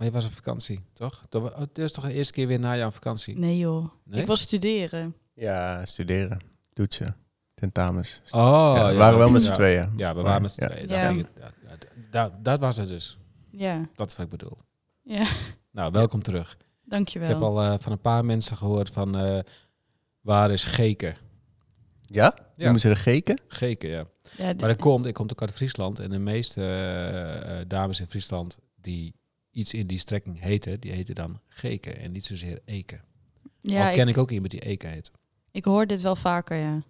Maar je was op vakantie, toch? Dat oh, dit is toch de eerste keer weer na jouw vakantie? Nee joh, Nee? ik was studeren. Ja, studeren, toetsen, tentamens. Oh, ja, we ja, waren wel met ja. z'n tweeën. Ja, we waren met z'n ja. tweeën. Ja. Dat, dat, dat was het dus. Ja, Dat is wat ik bedoel. ja, Nou, welkom terug. dankjewel. Ik heb al eh, van een paar mensen gehoord van... eh, waar is Geken? Ja? Ja. Noemen ze de geken? Geken, ja. Maar dat komt, ik kom ook uit Friesland. En de meeste eh, dames in Friesland die iets in die strekking heten... die heten dan Geken en niet zozeer Eken. ja, Al ken ik, ik ook iemand die Eken heet. ik hoor dit wel vaker, ja.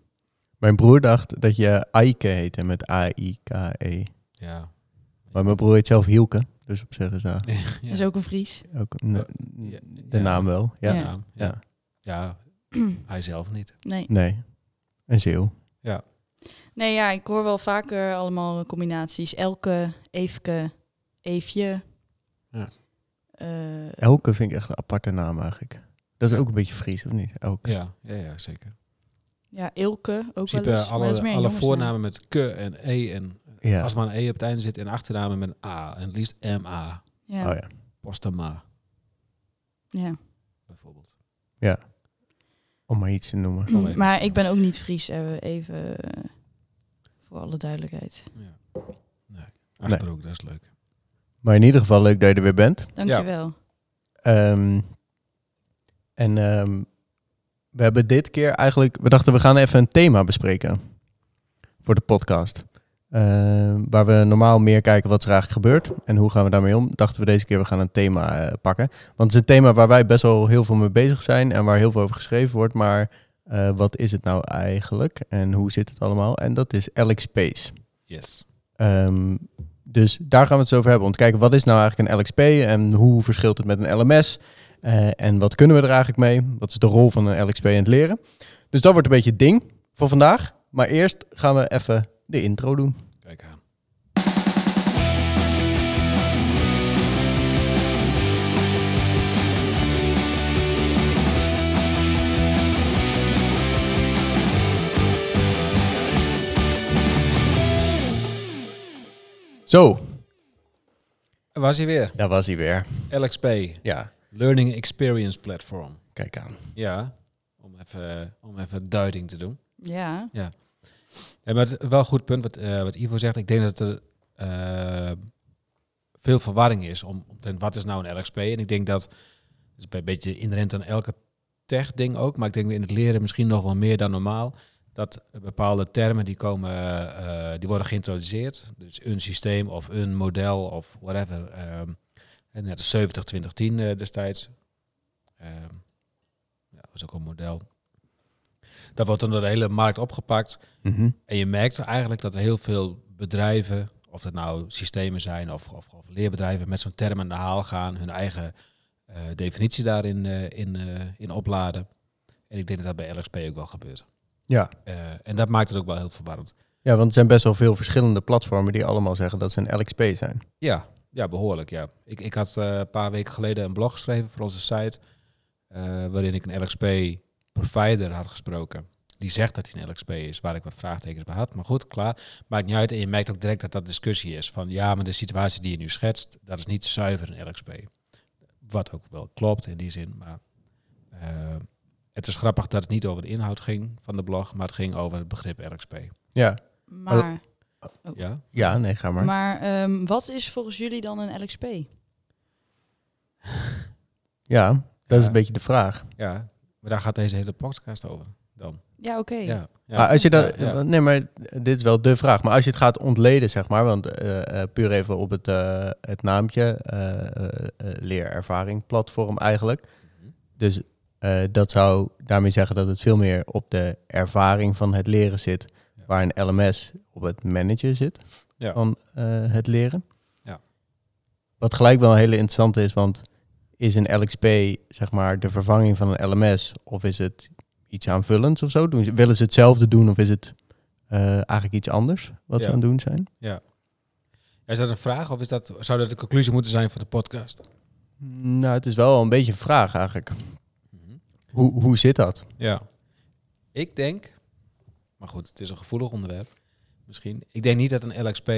Mijn broer dacht dat je Aike heette met A-I-K-E. Ja. Maar mijn broer heet zelf Hielke. Dus op zich is dat ja. Dat is ook een Fries. ook een- Ja, de ja. naam wel. Ja. Ja. Ja, ja. Ja. ja. hij zelf niet. Nee. Nee. Een zeeuw. nee, ja, ik hoor wel vaker allemaal combinaties. Elke, Eefke, Eefje. Ja. Eh, Elke vind ik echt een aparte naam eigenlijk. Dat is ook een beetje Fries, of niet? Elke. Ja, ja, ja zeker. ja, Ilke ook In wel principe eens. maar dat is alle, alle voornamen met k en e en Ja. als maar een e op het einde zit en achternamen met een a en het liefst ma, Ja, Oh ja. postama ja. bijvoorbeeld. Om maar iets te noemen. Even maar ik ben ook niet Fries, even eh, voor alle duidelijkheid. Ja. Nee, achterhoek, dat is leuk. Maar in ieder geval leuk dat je er weer bent. Dankjewel. Ehm, en ehm, we hebben dit keer eigenlijk... We dachten, we gaan even een thema bespreken. Voor de podcast. Ehm, waar we normaal meer kijken wat er eigenlijk gebeurt. En hoe gaan we daarmee om. Dachten we deze keer, we gaan een thema eh, pakken. Want het is een thema waar wij best wel heel veel mee bezig zijn. En waar heel veel over geschreven wordt. Maar eh, wat is het nou eigenlijk? En hoe zit het allemaal? En dat is LX Space. Yes. Ehm, dus daar gaan we het zo over hebben. Om te kijken, wat is nou eigenlijk een LXP en hoe verschilt het met een LMS? Eh, en wat kunnen we er eigenlijk mee? Wat is de rol van een LXP in het leren? Dus dat wordt een beetje het ding voor vandaag. Maar eerst gaan we even de intro doen. Zo, Was hij weer? daar was hij weer. LXP, Ja, Learning Experience Platform. kijk aan. Ja, om even, om even duiding te doen. Ja, Ja, maar het wel een goed punt wat, eh, wat Ivo zegt. Ik denk dat er eh, veel verwarring is om, omtrent wat is nou een LXP. En ik denk dat, dat is een beetje inherent aan elke tech-ding ook, maar ik denk in het leren misschien nog wel meer dan normaal, dat bepaalde termen die komen, eh, die worden geïntroduceerd. Dus een systeem of een model of whatever. ehm, en net als 70 2010 eh, destijds. Ehm, ja, dat was ook een model. Dat wordt dan door de hele markt opgepakt. Mhm. En je merkt eigenlijk dat er heel veel bedrijven, of dat nou systemen zijn of, of, of leerbedrijven, met zo'n term aan de haal gaan, hun eigen eh, definitie daarin in, in opladen. En ik denk dat dat bij LXP ook wel gebeurt. Ja. Eh, en dat maakt het ook wel heel verwarrend. ja, want er zijn best wel veel verschillende platformen die allemaal zeggen dat ze een LXP zijn. Ja, ja behoorlijk. Ja. Ik, ik had eh, een paar weken geleden een blog geschreven voor onze site, eh, waarin ik een LXP-provider had gesproken. Die zegt dat hij een LXP is, waar ik wat vraagtekens bij had. Maar goed, klaar. Maakt niet uit. En je merkt ook direct dat dat discussie is. Van ja, maar de situatie die je nu schetst, dat is niet zuiver een LXP. Wat ook wel klopt in die zin. Maar het is grappig dat het niet over de inhoud ging van de blog, maar het ging over het begrip LXP. Ja, maar, Ja? ja nee, ga maar. maar ehm, wat is volgens jullie dan een LXP? Ja, dat is een beetje de vraag. Ja, maar daar gaat deze hele podcast over dan. Ja, oké. Ja, ja. Maar als je dat, Ja, ja. nee, maar dit is wel de vraag. Maar als je het gaat ontleden, zeg maar, want eh, eh, puur even op het, eh, het naampje, eh, eh, eh, leerervaring platform eigenlijk. Mhm. Dus eh, dat zou daarmee zeggen dat het veel meer op de ervaring van het leren zit, Ja. waar een LMS op het managen zit Ja. van eh, het leren. Ja. Wat gelijk wel een hele interessante is, want is een LXP zeg maar de vervanging van een LMS of is het iets aanvullends of zo? Doen ze, willen ze hetzelfde doen of is het eh, eigenlijk iets anders wat ze aan het doen zijn? Ja. Is dat een vraag of is dat, zou dat de conclusie moeten zijn van de podcast? Nou, het is wel een beetje een vraag eigenlijk. Hoe, hoe zit dat? Ja. Ik denk, maar goed, het is een gevoelig onderwerp misschien. Ik denk niet dat een LXP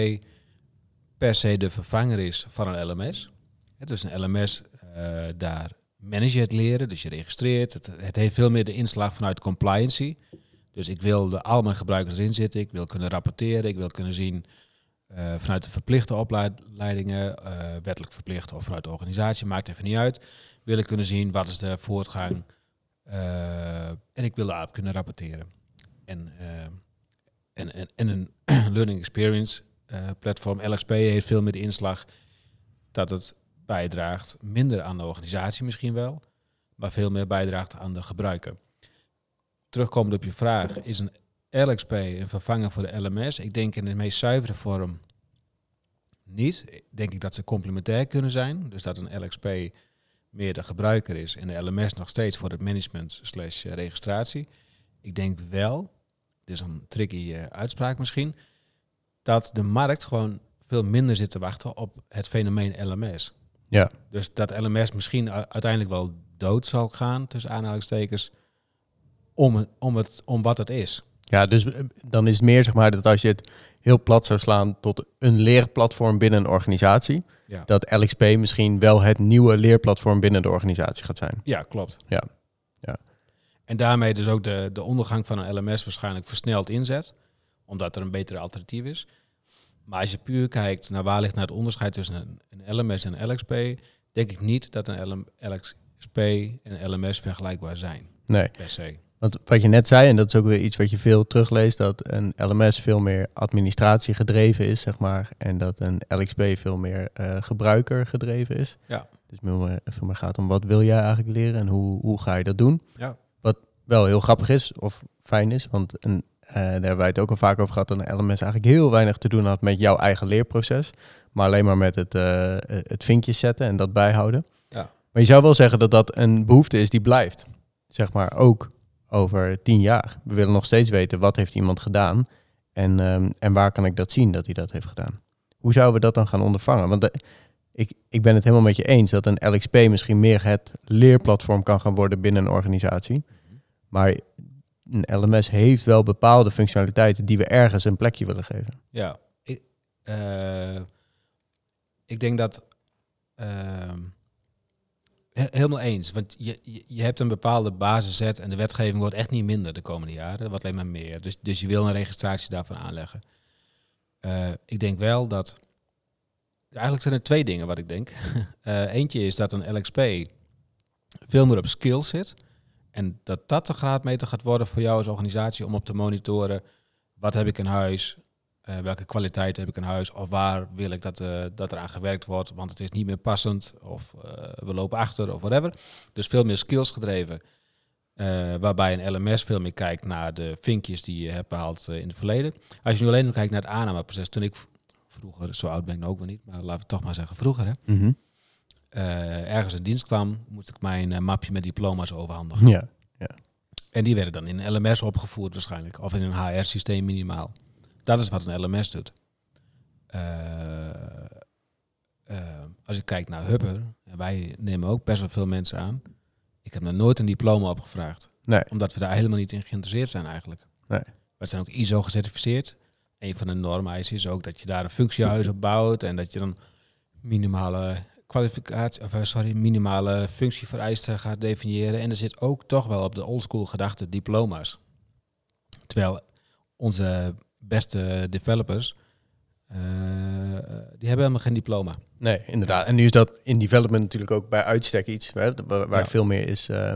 per se de vervanger is van een LMS. Hè, dus een LMS, eh, daar manage je het leren, dus je registreert. Het, het heeft veel meer de inslag vanuit compliancy. Dus ik wil de, al mijn gebruikers erin zitten, ik wil kunnen rapporteren, ik wil kunnen zien eh, vanuit de verplichte opleidingen, eh, wettelijk verplicht of vanuit de organisatie, maakt even niet uit. Wil ik kunnen zien wat is de voortgang en ik wil daarop kunnen rapporteren. En, eh, en, en, en een learning experience eh, platform, LXP, heeft veel meer de inslag dat het bijdraagt minder aan de organisatie misschien wel, maar veel meer bijdraagt aan de gebruiker. Terugkomend op je vraag, is een LXP een vervanger voor de LMS? Ik denk in de meest zuivere vorm niet. Denk ik dat ze complementair kunnen zijn. Dus dat een LXP meer de gebruiker is en de LMS nog steeds voor het management slash eh, registratie. Ik denk wel, dit is een tricky eh, uitspraak misschien, dat de markt gewoon veel minder zit te wachten op het fenomeen LMS. Ja. Dus dat LMS misschien uiteindelijk wel dood zal gaan, tussen aanhalingstekens, om, het, om, het, om wat het is. Ja, dus eh, dan is het meer zeg maar dat als je het heel plat zou slaan tot een leerplatform binnen een organisatie, Ja, dat LXP misschien wel het nieuwe leerplatform binnen de organisatie gaat zijn. ja klopt. Ja. Ja. En daarmee dus ook de, de ondergang van een LMS waarschijnlijk versneld inzet, omdat er een betere alternatief is. Maar als je puur kijkt naar waar ligt nou het onderscheid tussen een, een LMS en een LXP, denk ik niet dat een LM, LXP en een LMS vergelijkbaar zijn, Nee, per se. Want wat je net zei, en dat is ook weer iets wat je veel terugleest, dat een LMS veel meer administratie gedreven is, zeg maar, en dat een LXP veel meer eh, gebruiker gedreven is. Ja. Dus veel meer, veel meer gaat om wat wil jij eigenlijk leren en hoe, hoe ga je dat doen. Ja. Wat wel heel grappig is of fijn is, want een, eh, daar hebben wij het ook al vaak over gehad, dat een LMS eigenlijk heel weinig te doen had met jouw eigen leerproces, maar alleen maar met het, eh, het vinkjes zetten en dat bijhouden. Ja. Maar je zou wel zeggen dat dat een behoefte is die blijft, zeg maar ook over tien jaar. We willen nog steeds weten wat heeft iemand gedaan en, ehm, en waar kan ik dat zien dat hij dat heeft gedaan. Hoe zouden we dat dan gaan ondervangen? Want de- ik, ik ben het helemaal met je eens dat een LXP misschien meer het leerplatform kan gaan worden binnen een organisatie. Maar een LMS heeft wel bepaalde functionaliteiten die we ergens een plekje willen geven. Ja, ik, eh, ik denk dat. ehm, he- helemaal eens. Want je, je, je hebt een bepaalde basiszet en de wetgeving wordt echt niet minder de komende jaren. Wat alleen maar meer. Dus, dus je wil een registratie daarvan aanleggen. Eh, ik denk wel dat. Eigenlijk zijn er twee dingen wat ik denk. Eh, eentje is dat een LXP veel meer op skills zit. En dat dat de graadmeter gaat worden voor jou als organisatie om op te monitoren. Wat heb ik in huis? Eh, welke kwaliteit heb ik in huis? Of waar wil ik dat, eh, dat er aan gewerkt wordt? Want het is niet meer passend. Of eh, we lopen achter of whatever. Dus veel meer skills gedreven. Waarbij een LMS veel meer kijkt naar de vinkjes die je hebt behaald eh, in het verleden. Als je nu alleen kijkt naar het aannameproces. Toen ik vroeger, zo oud ben ik nou ook wel niet. Maar laten we toch maar zeggen vroeger. Hè, eh, ergens in dienst kwam, moest ik mijn mapje met diploma's overhandigen. Ja. En die werden dan in een LMS opgevoerd waarschijnlijk. Of in een HR-systeem minimaal. Dat is wat een LMS doet. Eh, eh, als ik kijk naar Hubber, en wij nemen ook best wel veel mensen aan. Ik heb nog nooit een diploma opgevraagd. Nee. Omdat we daar helemaal niet in geïnteresseerd zijn eigenlijk. Nee. We zijn ook ISO gecertificeerd. Een van de normeisen is ook dat je daar een functiehuis op bouwt. En dat je dan minimale kwalificatie, of eh, sorry, minimale functievereisten gaat definiëren. En er zit ook toch wel op de oldschool gedachte diploma's. Terwijl onze beste developers, eh, die hebben helemaal geen diploma. Nee, inderdaad. En nu is dat in development natuurlijk ook bij uitstek iets hè, waar, Ja. het veel meer is eh,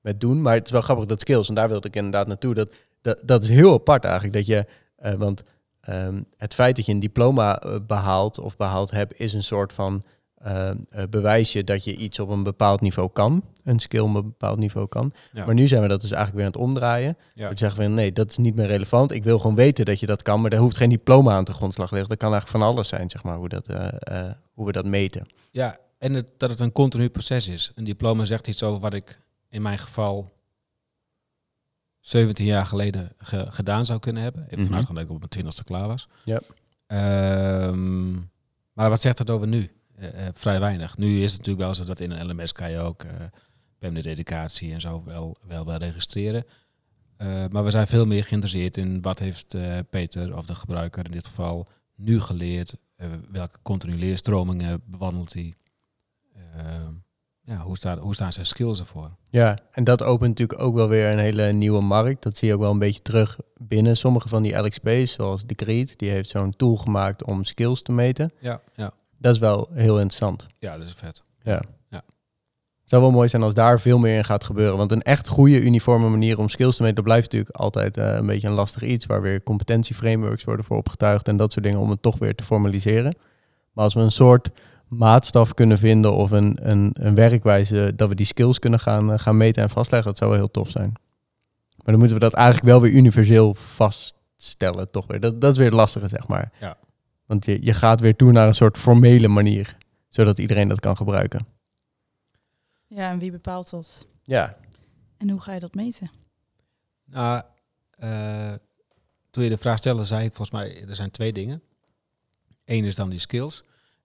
met doen. Maar het is wel grappig dat skills, en daar wilde ik inderdaad naartoe. Dat, dat, dat is heel apart eigenlijk. Dat je, eh, want ehm, het feit dat je een diploma eh, behaalt of behaald hebt, is een soort van eh, eh, bewijsje dat je iets op een bepaald niveau kan. Een skill op een bepaald niveau kan. Ja. Maar nu zijn we dat dus eigenlijk weer aan het omdraaien. Ja. We zeggen we nee, dat is niet meer relevant. Ik wil gewoon weten dat je dat kan, maar daar hoeft geen diploma aan te grondslag liggen. Dat kan eigenlijk van alles zijn, zeg maar, hoe, dat, eh, hoe we dat meten. Ja, en het, dat het een continu proces is. Een diploma zegt iets over wat ik in mijn geval 17 jaar geleden ge- gedaan zou kunnen hebben. Even Mhm. vanuit dat ik op mijn twintigste klaar was. Ja. Ehm, maar wat zegt het over nu? Eh, eh, vrij weinig. Nu is het natuurlijk wel zo dat in een LMS kan je ook uh, permanente educatie en zo wel, wel, wel registreren. Uh, maar we zijn veel meer geïnteresseerd in wat heeft uh, Peter of de gebruiker in dit geval nu geleerd. Uh, welke continu leerstromingen bewandelt hij? ja, hoe, staat, hoe staan zijn skills ervoor? Ja, en dat opent natuurlijk ook wel weer een hele nieuwe markt. Dat zie je ook wel een beetje terug binnen sommige van die LXP's, zoals Decreed. Die heeft zo'n tool gemaakt om skills te meten. Ja, ja. Dat is wel heel interessant. ja dat is vet. Ja. Ja. Het zou wel mooi zijn als daar veel meer in gaat gebeuren. Want een echt goede uniforme manier om skills te meten, dat blijft natuurlijk altijd eh, een beetje een lastig iets. Waar weer competentieframeworks worden voor opgetuigd en dat soort dingen om het toch weer te formaliseren. Maar als we een soort maatstaf kunnen vinden of een, een, een werkwijze dat we die skills kunnen gaan, eh, gaan meten en vastleggen, dat zou wel heel tof zijn. Maar dan moeten we dat eigenlijk wel weer universeel vaststellen, toch weer. Dat, dat is weer het lastige, zeg maar. Ja. Want je, je gaat weer toe naar een soort formele manier, zodat iedereen dat kan gebruiken. Ja, en wie bepaalt dat? Ja, En hoe ga je dat meten? Nou, eh, toen je de vraag stelde, zei ik volgens mij, er zijn twee dingen. Eén is dan die skills.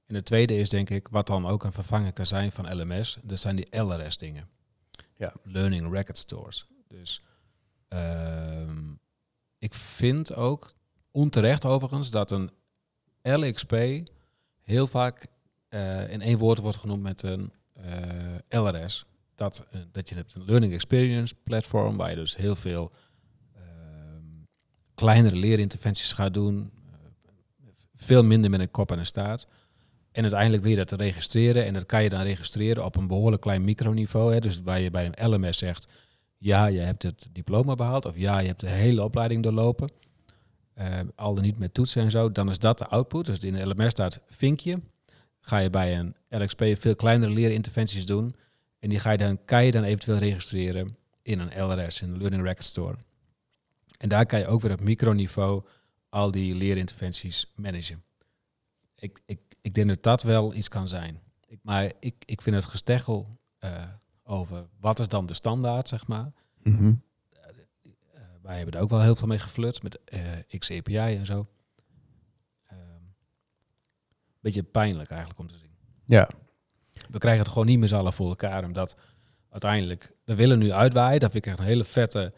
En de tweede is denk ik, wat dan ook een vervanger kan zijn van LMS, dat zijn die LRS dingen. Ja. Learning Record Stores. Dus ehm, ik vind ook, onterecht overigens, dat een LXP heel vaak eh, in één woord wordt genoemd met een eh, LRS. Dat, eh, dat je hebt een Learning Experience Platform, waar je dus heel veel ehm, kleinere leerinterventies gaat doen. veel minder met een kop en een staart. En uiteindelijk wil je dat registreren. En dat kan je dan registreren op een behoorlijk klein microniveau. Hè. Dus waar je bij een LMS zegt, ja, je hebt het diploma behaald. Of ja, je hebt de hele opleiding doorlopen. Eh, al dan niet met toetsen en zo. Dan is dat de output. Dus in de LMS staat vinkje. Ga je bij een LXP veel kleinere leerinterventies doen. En die ga je dan, kan je dan eventueel registreren in een LRS, in een Learning Record Store. En daar kan je ook weer op microniveau al die leerinterventies managen. Ik, ik, ik denk dat dat wel iets kan zijn. Ik, maar ik, ik vind het gesteggel eh, over wat is dan de standaard, zeg maar. Mhm. Wij hebben er ook wel heel veel mee geflirt met eh XAPI en zo. Ehm, beetje pijnlijk eigenlijk om te zien. Ja. We krijgen het gewoon niet meer z'n allen voor elkaar, omdat uiteindelijk, we willen nu uitwaaien. Dat vind ik echt een hele vette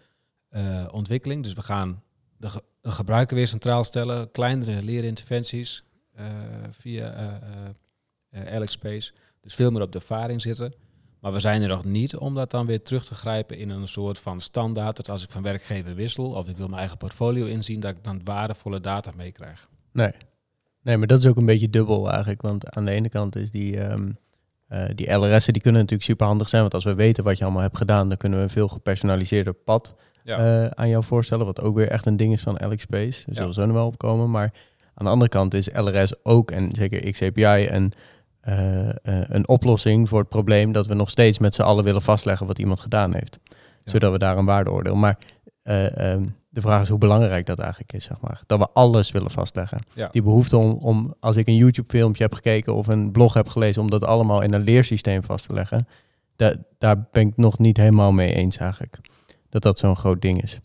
eh, ontwikkeling. Dus we gaan de, ge- de gebruiker weer centraal stellen, kleinere leerinterventies eh, via eh, eh, LXP's. Dus veel meer op de ervaring zitten. Maar we zijn er nog niet om dat dan weer terug te grijpen in een soort van standaard. Dat als ik van werkgever wissel of ik wil mijn eigen portfolio inzien, dat ik dan waardevolle data meekrijg. Nee. Nee, maar dat is ook een beetje dubbel eigenlijk. Want aan de ene kant is die, ehm, eh, die LRS'en, die kunnen natuurlijk super handig zijn. Want als we weten wat je allemaal hebt gedaan, dan kunnen we een veel gepersonaliseerder pad Ja. eh, aan jou voorstellen. Wat ook weer echt een ding is van LXP's. Daar zullen we zo nog wel op komen. Maar aan de andere kant is LRS ook, en zeker XAPI, een, eh, een oplossing voor het probleem dat we nog steeds met z'n allen willen vastleggen wat iemand gedaan heeft. Ja. Zodat we daar een waardeoordeel. Maar eh, ehm, de vraag is hoe belangrijk dat eigenlijk is, zeg maar. Dat we alles willen vastleggen. Ja. Die behoefte om, om, als ik een YouTube-filmpje heb gekeken of een blog heb gelezen, om dat allemaal in een leersysteem vast te leggen, da- daar ben ik nog niet helemaal mee eens eigenlijk. Dat dat zo'n groot ding is.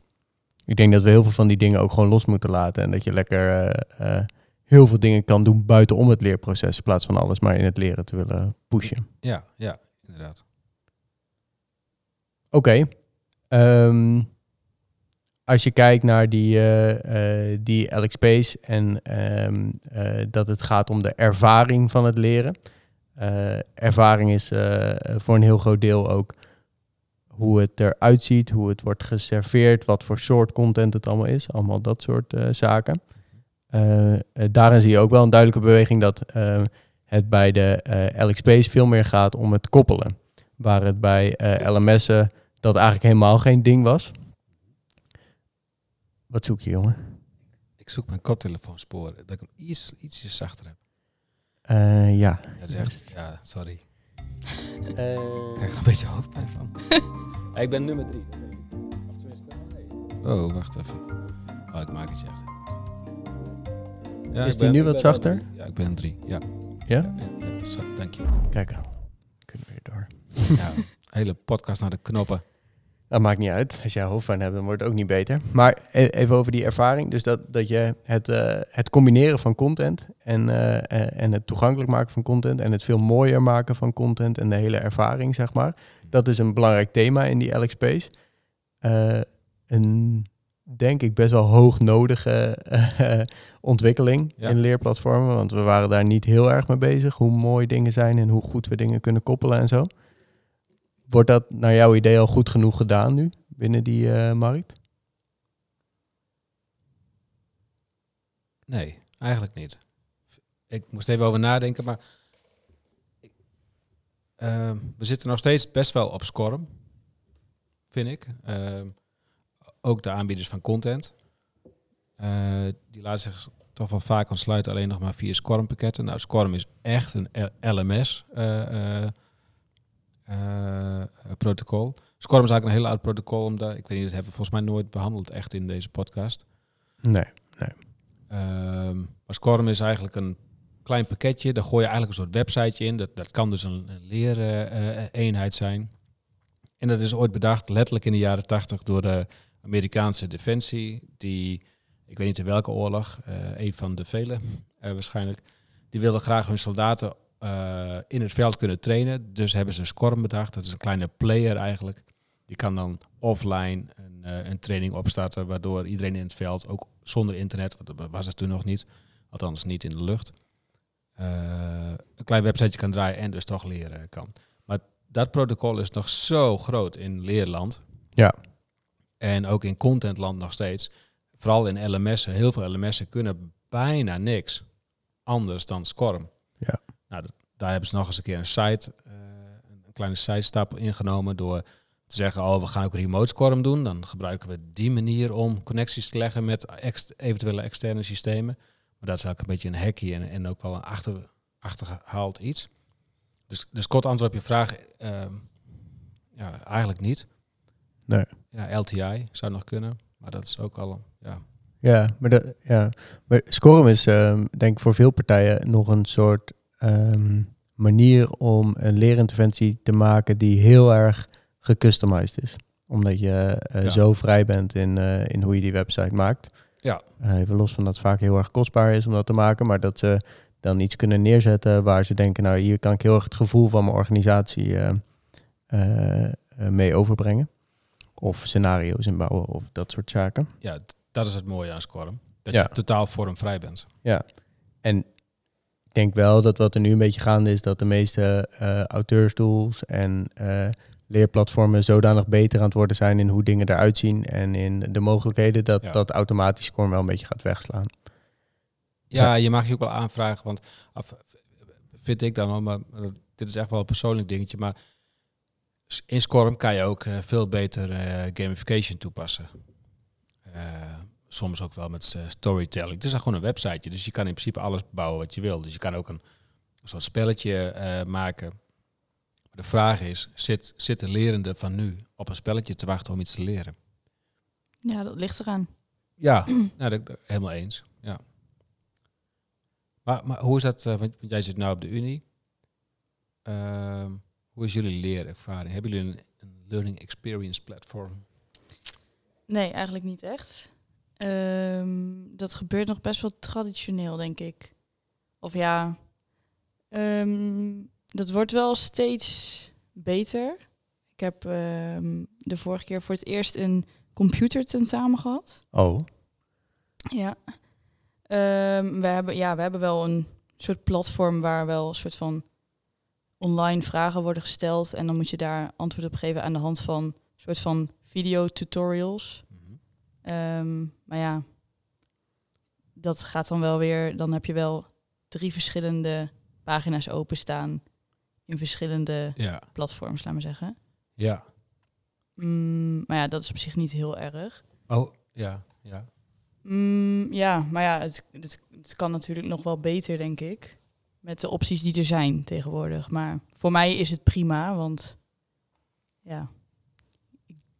Ik denk dat we heel veel van die dingen ook gewoon los moeten laten. En dat je lekker eh, eh, heel veel dingen kan doen buitenom het leerproces, in plaats van alles maar in het leren te willen pushen. Ja, ja, inderdaad. Oké. Ehm, als je kijkt naar die, eh, eh, die LXP's en ehm, eh, dat het gaat om de ervaring van het leren. Ervaring is voor een heel groot deel ook hoe het eruit ziet, hoe het wordt geserveerd, wat voor soort content het allemaal is. Allemaal dat soort zaken. Eh, eh, daarin zie je ook wel een duidelijke beweging dat eh, het bij de eh, LXP's veel meer gaat om het koppelen. Waar het bij eh, LMS'en dat eigenlijk helemaal geen ding was. Wat zoek je, jongen? Ik zoek mijn koptelefoonsporen, dat ik hem iets, ietsje zachter heb. Eh, ja. Dat is echt, ja, sorry. Ik Eh, krijg er een beetje hoofdpijn van. Ja, ik ben nummer drie. Of tenminste, nee. Oh, wacht even. Oh, ik maak het je echt. Ja, Is die ben- nu wat zachter? Ja, ik ben een drie. Ja. Ja? Ja, ja, zo, dank je. Kijk aan. Kunnen we weer door. Ja, hele podcast naar de knoppen. Dat maakt niet uit. Als jij hoofdpijn hebt, dan wordt het ook niet beter. Maar e- even over die ervaring. Dus dat, dat je het, eh, het combineren van content en, eh, eh, en het toegankelijk maken van content en het veel mooier maken van content en de hele ervaring, zeg maar. Dat is een belangrijk thema in die LXP's. Eh, een denk ik, best wel hoognodige eh, ontwikkeling Ja. in leerplatformen. Want we waren daar niet heel erg mee bezig. Hoe mooi dingen zijn en hoe goed we dingen kunnen koppelen en zo. Wordt dat naar jouw idee al goed genoeg gedaan nu binnen die eh, markt? Nee, eigenlijk niet. Ik moest even over nadenken, maar ehm, we zitten nog steeds best wel op Scorm, vind ik. Ook de aanbieders van content. Eh, die laten zich toch wel vaak ontsluiten alleen nog maar via Scorm pakketten. Nou, Scorm is echt een L- LMS eh, eh, protocol. Scorm is eigenlijk een heel oud protocol, omdat ik weet niet, dat hebben we volgens mij nooit behandeld echt in deze podcast. Nee. Ehm, maar Scorm is eigenlijk een klein pakketje. Daar gooi je eigenlijk een soort websiteje in. Dat, dat kan dus een, een leereenheid zijn. En dat is ooit bedacht, letterlijk in de jaren tachtig, door de Amerikaanse defensie. Die, ik weet niet in welke oorlog, eh, een van de vele eh, waarschijnlijk, die wilden graag hun soldaten eh, in het veld kunnen trainen. Dus hebben ze Scorm bedacht. Dat is een kleine player eigenlijk. Die kan dan offline een, een training opstarten, waardoor iedereen in het veld, ook zonder internet, want was het toen nog niet, althans niet in de lucht, een klein websiteje kan draaien en dus toch leren kan. Maar dat protocol is nog zo groot in leerland. Ja. En ook in contentland nog steeds. Vooral in LMS'en. Heel veel LMS'en kunnen bijna niks anders dan Scorm. Ja. Nou, dat- daar hebben ze nog eens een keer een site, eh, een kleine sidestap ingenomen door te zeggen, oh, we gaan ook remote Scorm doen. Dan gebruiken we die manier om connecties te leggen met ex- eventuele externe systemen. Maar dat is eigenlijk een beetje een hacky en, en ook wel een achter, achtergehaald iets. Dus, dus kort antwoord op je vraag, ehm, ja, eigenlijk niet. Nee. Ja, LTI zou nog kunnen, maar dat is ook al, ja. Ja, maar, de, ja. maar Scorm is ehm, denk ik voor veel partijen nog een soort ehm, manier om een leerinterventie te maken die heel erg gecustomized is. Omdat je eh, Ja. zo vrij bent in, eh, in hoe je die website maakt. Ja. Eh, even los van dat het vaak heel erg kostbaar is om dat te maken, maar dat ze dan iets kunnen neerzetten waar ze denken, nou hier kan ik heel erg het gevoel van mijn organisatie mee overbrengen. Of scenario's inbouwen of dat soort zaken. ja, dat is het mooie aan Scorm. Dat Ja. je totaal vormvrij bent. En ik denk wel dat wat er nu een beetje gaande is, dat de meeste eh auteurstools en eh, leerplatformen zodanig beter aan het worden zijn in hoe dingen eruit zien en in de mogelijkheden, dat Ja. dat automatisch Scorm wel een beetje gaat wegslaan. Ja, je mag je ook wel aanvragen, want af, vind ik dan wel, maar maar dit is echt wel een persoonlijk dingetje, maar in Scorm kan je ook eh, veel beter eh, gamification toepassen. Eh, soms ook wel met storytelling. Het is dan gewoon een websiteje, dus je kan in principe alles bouwen wat je wil. Dus je kan ook een, een soort spelletje maken. De vraag is, zit, zit de lerende van nu op een spelletje te wachten om iets te leren? Ja, dat ligt eraan. Ja, nou, dat, helemaal eens. Ja. Maar, maar hoe is dat, want want jij zit nu op de Unie. Ehm, hoe is jullie leerervaring? Hebben jullie een, een learning experience platform? Nee, eigenlijk niet echt. Ehm, dat gebeurt nog best wel traditioneel, denk ik. Of ja, ehm, dat wordt wel steeds beter. Ik heb ehm, de vorige keer voor het eerst een computertentamen gehad. Oh, Ja. Ehm, we, hebben, ja, we hebben wel een soort platform waar wel een soort van online vragen worden gesteld. En dan moet je daar antwoord op geven aan de hand van een soort van videotutorials. Ehm, maar ja, dat gaat dan wel weer. Dan heb je wel drie verschillende pagina's openstaan in verschillende Ja, platforms, laat maar zeggen. ja. Mm, maar ja, dat is op zich niet heel erg. Oh, ja, ja. Mm, ja, maar ja, het, het, het kan natuurlijk nog wel beter, denk ik. Met de opties die er zijn tegenwoordig. Maar voor mij is het prima, want ja,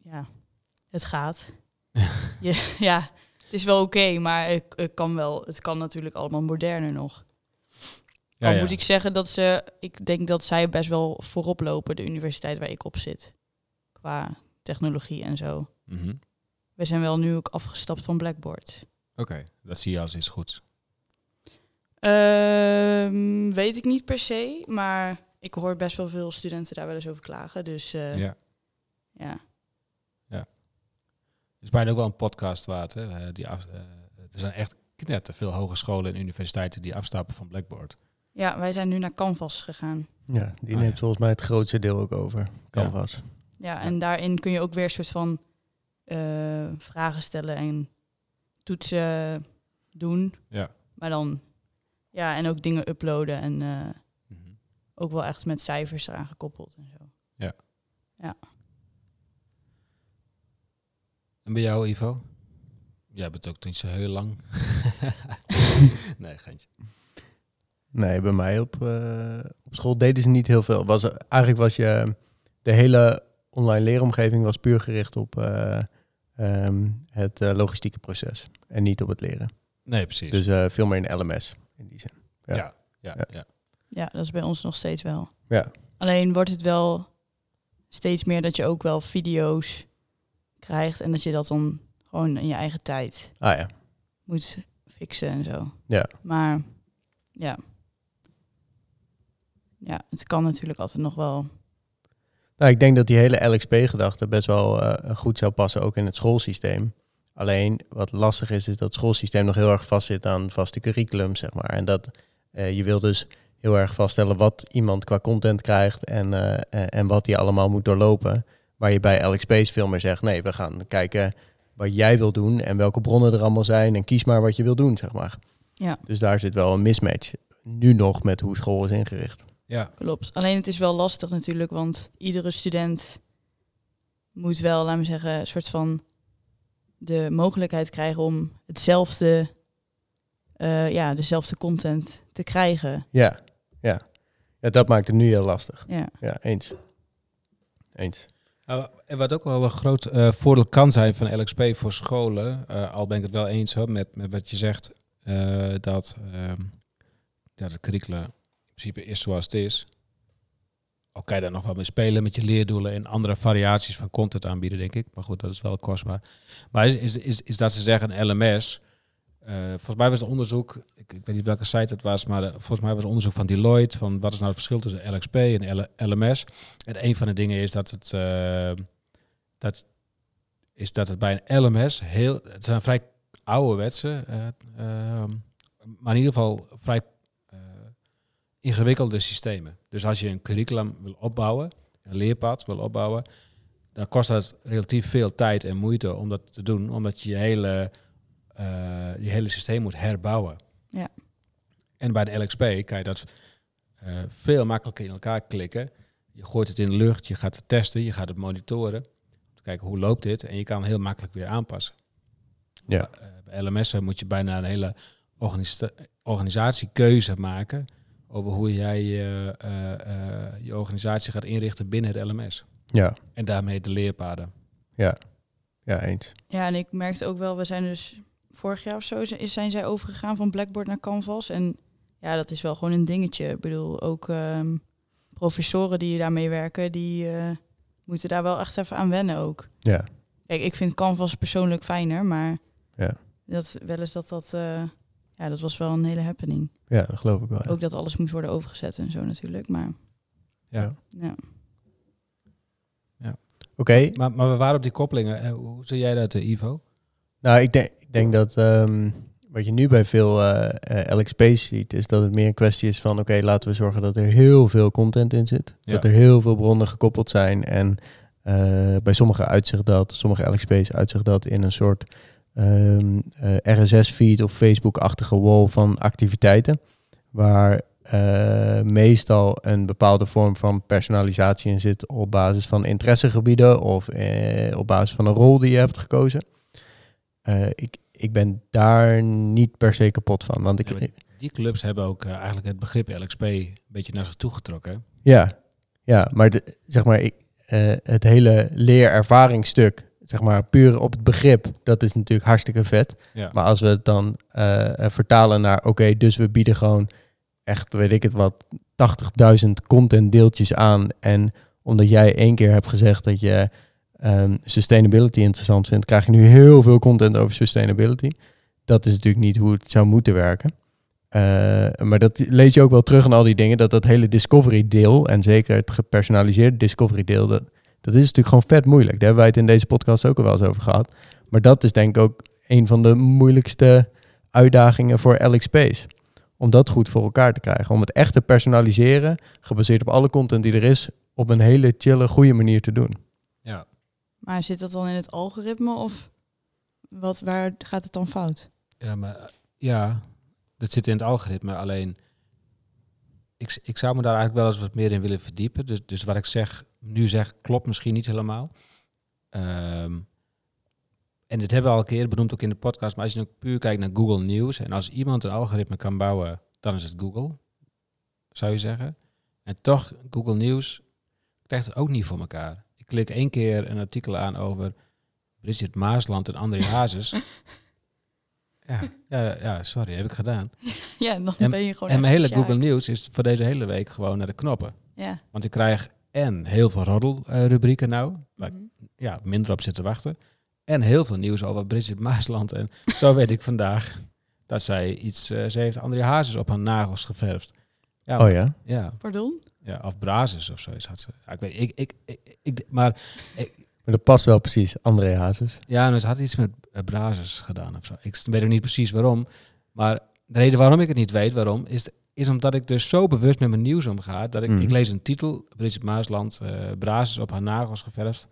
ja het gaat. ja, ja, het is wel oké, maar ik, ik kan wel, het kan natuurlijk allemaal moderner nog. ja, ja. moet ik zeggen dat ze, ik denk dat zij best wel voorop lopen, de universiteit waar ik op zit. Qua technologie en zo. Mhm. We zijn wel nu ook afgestapt van Blackboard. Oké, dat zie je als iets goeds. Ehm, weet ik niet per se, maar ik hoor best wel veel studenten daar wel eens over klagen. Dus eh, ja. Ja. is bijna ook wel een podcast waard. Hè? Eh, die af, eh, er zijn echt knetter veel hogescholen en universiteiten die afstappen van Blackboard. Ja, wij zijn nu naar Canvas gegaan. Ja, die Ah, neemt ja. volgens mij het grootste deel ook over. Canvas. Ja, en daarin kun je ook weer een soort van eh, vragen stellen en toetsen doen. Ja. Maar dan, ja, en ook dingen uploaden en eh, Mhm. ook wel echt met cijfers eraan gekoppeld en zo. En bij jou, Ivo? Jij bent ook niet zo heel lang. nee, geintje. Nee, bij mij op, eh, op school deden ze niet heel veel. Was, er- eigenlijk was je de hele online leeromgeving was puur gericht op eh, ehm, het logistieke proces en niet op het leren. Nee, precies. Dus eh, veel meer in LMS in die zin. ja. ja. Ja, ja, Ja. Ja, dat is bij ons nog steeds wel. Ja. Alleen wordt het wel steeds meer dat je ook wel video's krijgt en dat je dat dan gewoon in je eigen tijd Ah ja, moet fixen en zo. Ja. Maar ja. Ja, het kan natuurlijk altijd nog wel. Nou, ik denk dat die hele LXP-gedachte best wel eh, goed zou passen, ook in het schoolsysteem. Alleen wat lastig is, is dat het schoolsysteem nog heel erg vastzit aan vaste curriculum, zeg maar. En dat eh, je wil dus heel erg vaststellen wat iemand qua content krijgt en, eh, en, en wat hij allemaal moet doorlopen. Waar je bij LXP's veel meer zegt, nee, we gaan kijken wat jij wil doen en welke bronnen er allemaal zijn en kies maar wat je wil doen, zeg maar. Ja. Dus daar zit wel een mismatch, nu nog met hoe school is ingericht. ja. Klopt. Alleen het is wel lastig natuurlijk, want iedere student moet wel, laten we zeggen, een soort van de mogelijkheid krijgen om hetzelfde, eh, ja, dezelfde content te krijgen. Ja, ja. ja, dat maakt het nu heel lastig. Ja, Ja, eens. Eens. Nou, en wat ook wel een groot eh, voordeel kan zijn van LXP voor scholen, eh, al ben ik het wel eens hoor, met, met wat je zegt, eh, dat, ehm dat het curriculum in principe is zoals het is. Al kan je daar nog wel mee spelen met je leerdoelen en andere variaties van content aanbieden, denk ik. Maar goed, dat is wel kostbaar. Maar is, is, is dat ze zeggen LMS. eh, volgens mij was het onderzoek, ik, weet niet welke site het was, maar eh, volgens mij was het onderzoek van Deloitte van wat is nou het verschil tussen LXP en LMS. En een van de dingen is dat het, eh, dat, is dat het bij een LMS heel, het zijn vrij ouderwetse, ehm, maar in ieder geval vrij ingewikkelde systemen. Dus als je een curriculum wil opbouwen, een leerpad wil opbouwen, dan kost dat relatief veel tijd en moeite om dat te doen, omdat je je hele, eh, je hele systeem moet herbouwen. Ja. En bij de LXP kan je dat eh, veel makkelijker in elkaar klikken. Je gooit het in de lucht, je gaat het testen, je gaat het monitoren. Om te kijken hoe loopt dit en je kan heel makkelijk weer aanpassen. Ja. Eh, bij LMS moet je bijna een hele organisa- organisatiekeuze maken over hoe jij je, eh, eh, je organisatie gaat inrichten binnen het LMS. Ja, En daarmee de leerpaden. ja. Ja, eens. ja, en ik merkte ook wel, we zijn dus vorig jaar of zo zijn zij overgegaan van Blackboard naar Canvas. En ja, dat is wel gewoon een dingetje. Ik bedoel, ook ehm, professoren die daarmee werken, die eh, moeten daar wel echt even aan wennen ook. Ja, Kijk, ik vind Canvas persoonlijk fijner, maar Ja. dat, wel eens dat dat, eh, ja, dat was wel een hele happening. ja dat geloof ik wel. ja. Ook dat alles moest worden overgezet en zo natuurlijk, maar Ja. ja. Oké, Maar, maar we waren op die koppelingen. Eh, Hoe zie jij dat, eh, Ivo? nou ik denk, ik denk dat ehm, wat je nu bij veel eh, eh, LXP's ziet, is dat het meer een kwestie is van oké, laten we zorgen dat er heel veel content in zit. Ja. Dat er heel veel bronnen gekoppeld zijn. En eh, bij sommige uitzicht dat, sommige LXP's uitzicht dat in een soort ehm, eh, RSS-feed of Facebook-achtige wall van activiteiten. Waar eh, meestal een bepaalde vorm van personalisatie in zit op basis van interessegebieden of eh, op basis van een rol die je hebt gekozen. Ik, ik ben daar niet per se kapot van. Want ik, Ja, maar Die clubs hebben ook eigenlijk het begrip LXP een beetje naar zich toe getrokken. Ja, ja maar, de, zeg maar ik, het hele leerervaringsstuk, zeg maar puur op het begrip, dat is natuurlijk hartstikke vet. Ja. Maar als we het dan eh, eh, vertalen naar, oké, dus we bieden gewoon echt, weet ik het wat, 80.000 content deeltjes aan. En omdat jij één keer hebt gezegd dat je ehm, sustainability interessant vindt, krijg je nu heel veel content over sustainability. Dat is natuurlijk niet hoe het zou moeten werken. Eh, maar dat lees je ook wel terug in al die dingen, dat dat hele discovery deel, en zeker het gepersonaliseerde discovery deel, dat, dat is natuurlijk gewoon vet moeilijk. Daar hebben wij het in deze podcast ook al wel eens over gehad. Maar dat is denk ik ook een van de moeilijkste uitdagingen voor LXP's. Om dat goed voor elkaar te krijgen. Om het echt te personaliseren, gebaseerd op alle content die er is, op een hele chille, goede manier te doen. Ja. Maar zit dat dan in het algoritme of wat, waar gaat het dan fout? Ja, maar ja, dat zit in het algoritme. Alleen, ik, ik zou me daar eigenlijk wel eens wat meer in willen verdiepen. Dus, dus wat ik zeg, nu zeg, klopt misschien niet helemaal. Ehm, en dit hebben we al een keer benoemd ook in de podcast. Maar als je nu puur kijkt naar Google News en als iemand een algoritme kan bouwen, dan is het Google, zou je zeggen. En toch, Google News krijgt het ook niet voor elkaar. Ik klik één keer een artikel aan over Bridget Maasland en André Hazes. ja, ja, ja, sorry, heb ik gedaan. Ja, en dan En- ben je gewoon En mijn hele sjaak. Google News is voor deze hele week gewoon naar de knoppen. Ja. Want ik krijg en heel veel roddelrubrieken nou, waar ik Mhm. ja, minder op zit te wachten. En heel veel nieuws over Bridget Maasland. En zo weet ik vandaag dat zij iets... eh, ze heeft André Hazes op haar nagels geverfd. Ja, Oh ja? ja, Pardon? ja, of Brazes of zoiets had ze. Ja, ik weet, ik, ik, ik, ik- maar Maar dat past wel precies, André Hazes. ja, nou, ze had iets met uh, Brazes gedaan of zo. Ik weet ook niet precies waarom. Maar de reden waarom ik het niet weet, waarom, is, is omdat ik dus zo bewust met mijn nieuws omga. Dat ik, Mhm. ik lees een titel, Bridget Maasland, eh Brazes op haar nagels geverfd.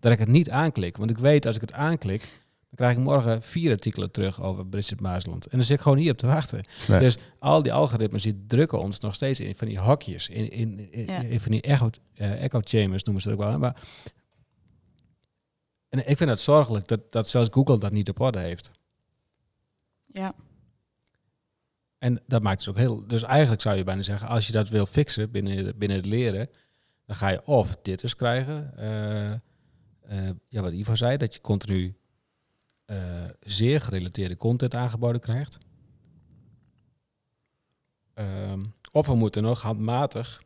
Dat ik het niet aanklik. Want ik weet, als ik het aanklik, dan krijg ik morgen vier artikelen terug over Bridget Maasland. En dan zit ik gewoon niet op te wachten. Nee. Dus al die algoritmes die drukken ons nog steeds in van die hokjes. In, in, in, Ja. in van die echo, eh, echo chambers noemen ze het ook wel. Maar, en ik vind het zorgelijk dat, dat zelfs Google dat niet op orde heeft. Ja. En dat maakt het ook heel... Dus eigenlijk zou je bijna zeggen, als je dat wil fixen binnen, binnen het leren, dan ga je of dit dus krijgen. eh, eh, ja, wat Ivo zei, dat je continu eh, zeer gerelateerde content aangeboden krijgt. Ehm, of we moeten nog handmatig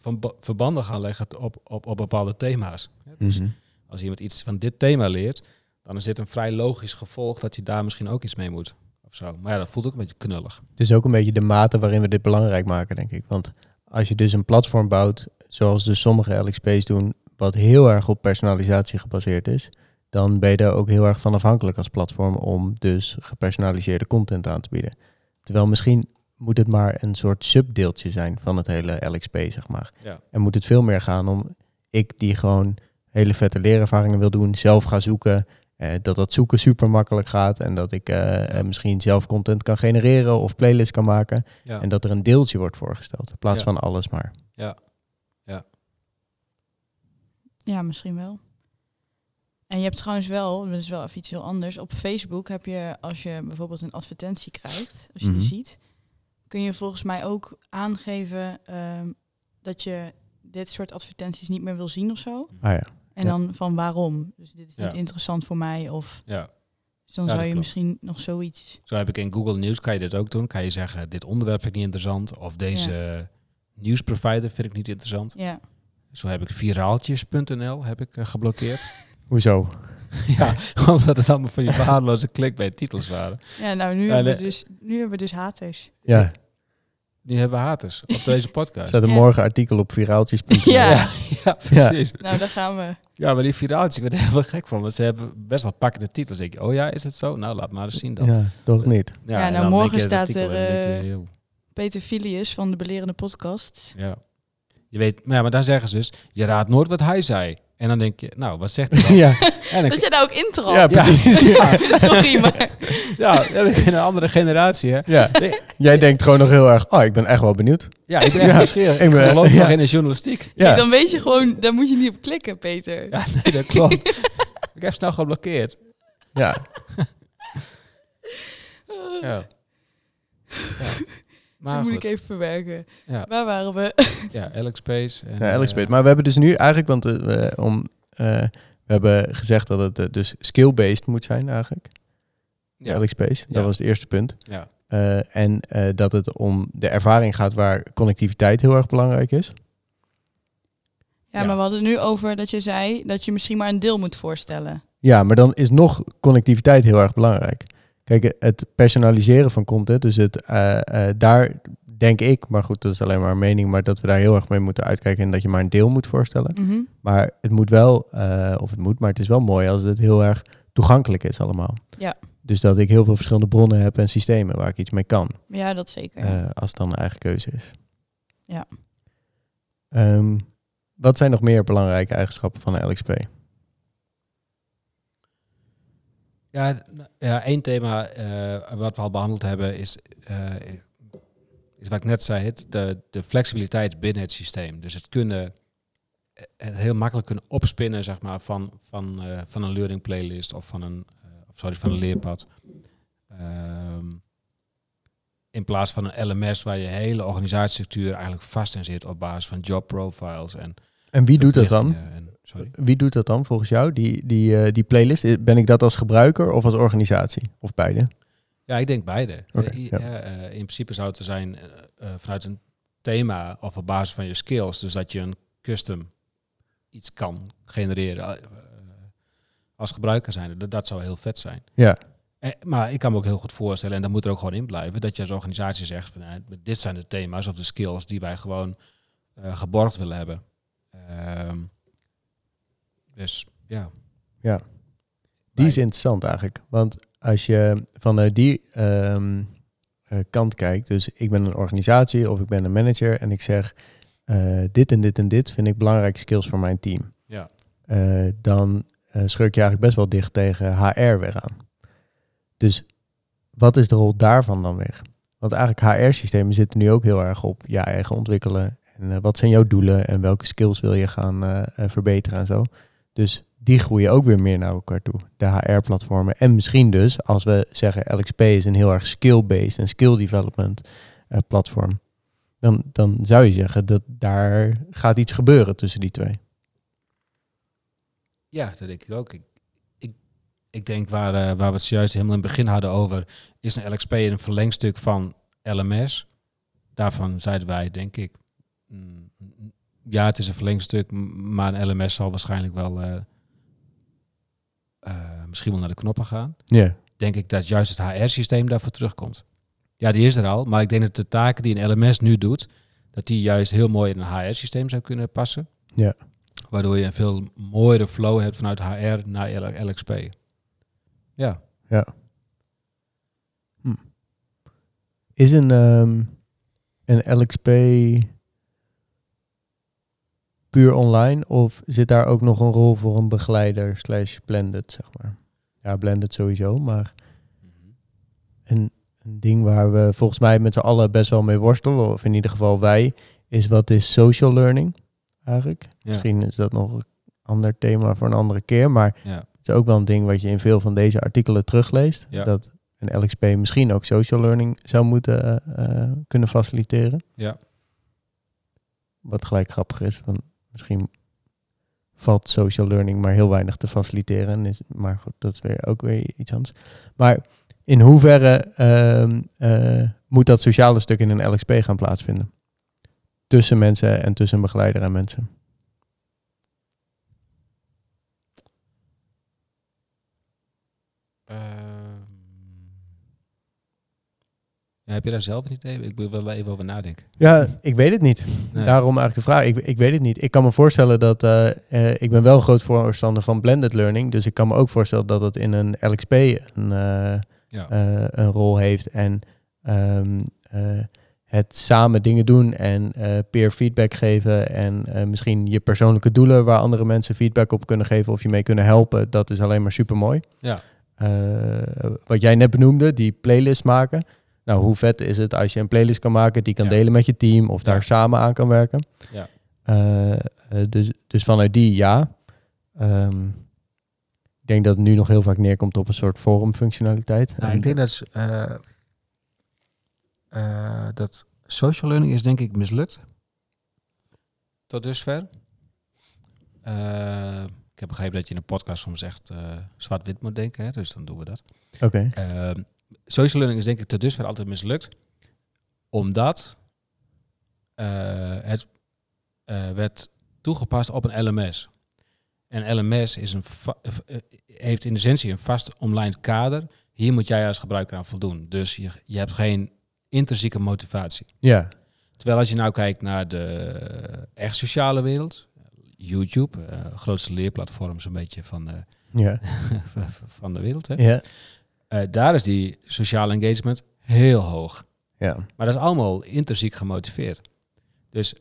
van ba- verbanden gaan leggen op, op, op bepaalde thema's. Dus. Als iemand iets van dit thema leert, dan is dit een vrij logisch gevolg dat je daar misschien ook iets mee moet. Of zo. Maar ja, dat voelt ook een beetje knullig. Het is ook een beetje de mate waarin we dit belangrijk maken, denk ik. Want als je dus een platform bouwt, zoals dus sommige LXP's doen, wat heel erg op personalisatie gebaseerd is, dan ben je daar ook heel erg van afhankelijk als platform om dus gepersonaliseerde content aan te bieden. Terwijl misschien moet het maar een soort subdeeltje zijn van het hele LXP, zeg maar. Ja. En moet het veel meer gaan om ik die gewoon hele vette leerervaringen wil doen, zelf ga zoeken, eh, dat dat zoeken super makkelijk gaat en dat ik eh, eh, misschien zelf content kan genereren of playlists kan maken. Ja. En dat er een deeltje wordt voorgesteld in plaats Ja. van alles maar. Ja, misschien wel. En je hebt trouwens wel, dat is wel even iets heel anders. Op Facebook heb je, als je bijvoorbeeld een advertentie krijgt, als je Mhm. die ziet, kun je volgens mij ook aangeven ehm, dat je dit soort advertenties niet meer wil zien of zo. Ah ja. En Ja. dan van waarom. Dus dit is niet Ja. interessant voor mij. Of ja. dus dan Ja, zou je klopt. misschien nog zoiets. Zo heb ik in Google News, kan je dit ook doen. Kan je zeggen, dit onderwerp vind ik niet interessant. Of deze nieuwsprovider vind ik niet interessant. Ja. Zo heb ik viraaltjes.nl heb ik, eh, geblokkeerd. Hoezo? ja, omdat het allemaal van die waardeloze clickbait titels waren. Ja, nou nu, hebben, we dus, nu hebben we dus haters. Ja, Die hebben haters op deze er podcast. staat een Ja. morgen artikel op viraaltjes.nl. Ja. ja, ja, precies. Nou, daar gaan we. Ja, maar die viraaltjes, ik werd er helemaal gek van. Want ze hebben best wel pakkende titels. Denk je, oh ja, is het zo? Nou, laat maar eens zien dan. Ja, toch niet. Ja, nou, morgen staat er, je, eh, Peter Filius van de Belerende Podcast. ja. Je weet, maar, ja, maar dan zeggen ze dus, je raadt nooit wat hij zei. En dan denk je, nou, wat zegt hij dan? ja, En Dat jij daar ook intralt. ja, precies. Ja. Sorry, maar... ja, we hebben een andere generatie, hè? Ja. Jij denkt gewoon nog heel erg, oh, ik ben echt wel benieuwd. Ja, ik ben echt Ja, nieuwsgierig. ik Ik ben- geloof ja. nog in de journalistiek. Ja. Dan weet je gewoon, daar moet je niet op klikken, Peter. Ja, nee, dat klopt. ik heb snel geblokkeerd. Ja. Ja. ja. dat Maar moet ik even verwerken. Ja. Waar waren we? ja, Alex Space. En, Ja, Alex eh, Pate. Maar we hebben dus nu eigenlijk, want eh, om, eh, we hebben gezegd dat het eh, dus skill-based moet zijn eigenlijk. ja, Alex Pace, dat Ja. was het eerste punt. ja, Eh, en eh, dat het om de ervaring gaat waar connectiviteit heel erg belangrijk is. Ja, Ja. maar we hadden het nu over dat je zei dat je misschien maar een deel moet voorstellen. Ja, maar dan is nog connectiviteit heel erg belangrijk. Kijk, het personaliseren van content, dus het, eh, eh, daar denk ik, maar goed, dat is alleen maar een mening, maar dat we daar heel erg mee moeten uitkijken en dat je maar een deel moet voorstellen. Mhm. Maar het moet wel, eh, of het moet, maar het is wel mooi als het heel erg toegankelijk is allemaal. Ja. Dus dat ik heel veel verschillende bronnen heb en systemen waar ik iets mee kan. Ja, dat zeker. eh, als het dan een eigen keuze is. Ja. Ehm, wat zijn nog meer belangrijke eigenschappen van een LXP? Ja, ja één thema eh, wat we al behandeld hebben is, eh, is wat ik net zei, het, de, de flexibiliteit binnen het systeem. Dus het kunnen het heel makkelijk kunnen opspinnen zeg maar, van, van, eh, van een learning playlist of van een, of sorry, van een leerpad. Ehm, in plaats van een LMS waar je hele organisatiestructuur eigenlijk vast in zit op basis van job profiles en En wie doet dat dan? verplichtingen En, sorry. Wie doet dat dan volgens jou? Die, die, eh, die playlist, ben ik dat als gebruiker of als organisatie? Of beide? Ja, ik denk beide. Eh, i- ja. ja, eh, in principe zou het er zijn eh, vanuit een thema of op basis van je skills. Dus dat je een custom iets kan genereren als gebruiker zijn. Dat, dat zou heel vet zijn. Ja, Eh, maar ik kan me ook heel goed voorstellen, en dat moet er ook gewoon in blijven, dat je als organisatie zegt van dit zijn de thema's of de skills die wij gewoon geborgd willen hebben. Ehm, dus ja. Ja. die is interessant eigenlijk. Want als je vanuit die ehm, eh, kant kijkt, dus ik ben een organisatie of ik ben een manager en ik zeg eh, dit en dit en dit vind ik belangrijke skills voor mijn team. Ja. Eh, dan eh schurk je eigenlijk best wel dicht tegen HR weer aan. Dus wat is de rol daarvan dan weer? Want eigenlijk HR-systemen zitten nu ook heel erg op je eigen ontwikkelen. En wat zijn jouw doelen en welke skills wil je gaan verbeteren en zo. Dus die groeien ook weer meer naar elkaar toe. De HR-platformen. En misschien dus, als we zeggen LXP is een heel erg skill-based en skill development eh, platform. Dan, dan zou je zeggen dat daar gaat iets gebeuren tussen die twee. Ja, dat denk ik ook. Ik, ik, ik denk waar, eh, waar we het juist helemaal in het begin hadden over, is een LXP een verlengstuk van LMS. Daarvan zeiden wij, denk ik, mm, mm, ja, het is een verlengstuk, maar een LMS zal waarschijnlijk wel eh, misschien wel naar de knoppen gaan. Ja, Denk ik dat juist het HR-systeem daarvoor terugkomt. Ja, die is er al, maar ik denk dat de taken die een LMS nu doet, dat die juist heel mooi in een HR-systeem zou kunnen passen. Ja. Waardoor je een veel mooiere flow hebt vanuit HR naar LXP. Ja. Is een, ehm, een LXP puur online of zit daar ook nog een rol voor een begeleider slash blended, zeg maar? Ja, blended sowieso, maar een, een ding waar we volgens mij met z'n allen best wel mee worstelen, of in ieder geval wij, is wat is social learning eigenlijk? Ja. Misschien is dat nog een ander thema voor een andere keer, maar Ja. het is ook wel een ding wat je in veel van deze artikelen terugleest. Ja. Dat een LXP misschien ook social learning zou moeten eh, eh, kunnen faciliteren. Ja. Wat gelijk grappig is, want misschien valt social learning maar heel weinig te faciliteren. En Is, maar goed, dat is weer ook weer iets anders. Maar in hoeverre ehm, eh, moet dat sociale stuk in een LXP gaan plaatsvinden? Tussen mensen en tussen begeleider en mensen. Ja, heb je daar zelf een idee? Ik wil wel even over nadenken. Ja, ik weet het niet. Nee. Daarom eigenlijk de vraag. Ik, ik weet het niet. Ik kan me voorstellen dat... eh, eh, ik ben wel een groot voorstander van blended learning. Dus ik kan me ook voorstellen dat het in een LXP een, eh, ja. een rol heeft. En ehm, eh, het samen dingen doen en peer feedback geven. En misschien je persoonlijke doelen waar andere mensen feedback op kunnen geven of je mee kunnen helpen. Dat is alleen maar super mooi. Ja. wat jij net benoemde, die playlist maken. Nou, hoe vet is het als je een playlist kan maken, die kan Ja. delen met je team of daar samen aan kan werken. Ja. Eh, eh, dus, dus vanuit die ja. Ehm, ik denk dat het nu nog heel vaak neerkomt op een soort forumfunctionaliteit. Nou, ik denk dat, eh, eh, dat social learning is denk ik mislukt. Tot dusver. Eh, ik heb begrepen dat je in een podcast soms echt eh, zwart-wit moet denken, hè, dus dan doen we dat. Oké. Ehm, social learning is denk ik tot dusver altijd mislukt. Omdat eh, het eh, werd toegepast op een LMS. En LMS is een eh, heeft in essentie een vast online kader. Hier moet jij als gebruiker aan voldoen. Dus je, je hebt geen intrinsieke motivatie. Ja. Terwijl als je nou kijkt naar de echt sociale wereld, YouTube, grootste leerplatform zo'n beetje van, eh, Ja. van de wereld. Hè? Ja. Eh, daar is die sociale engagement heel hoog. Ja. Maar dat is allemaal intrinsiek gemotiveerd. Dus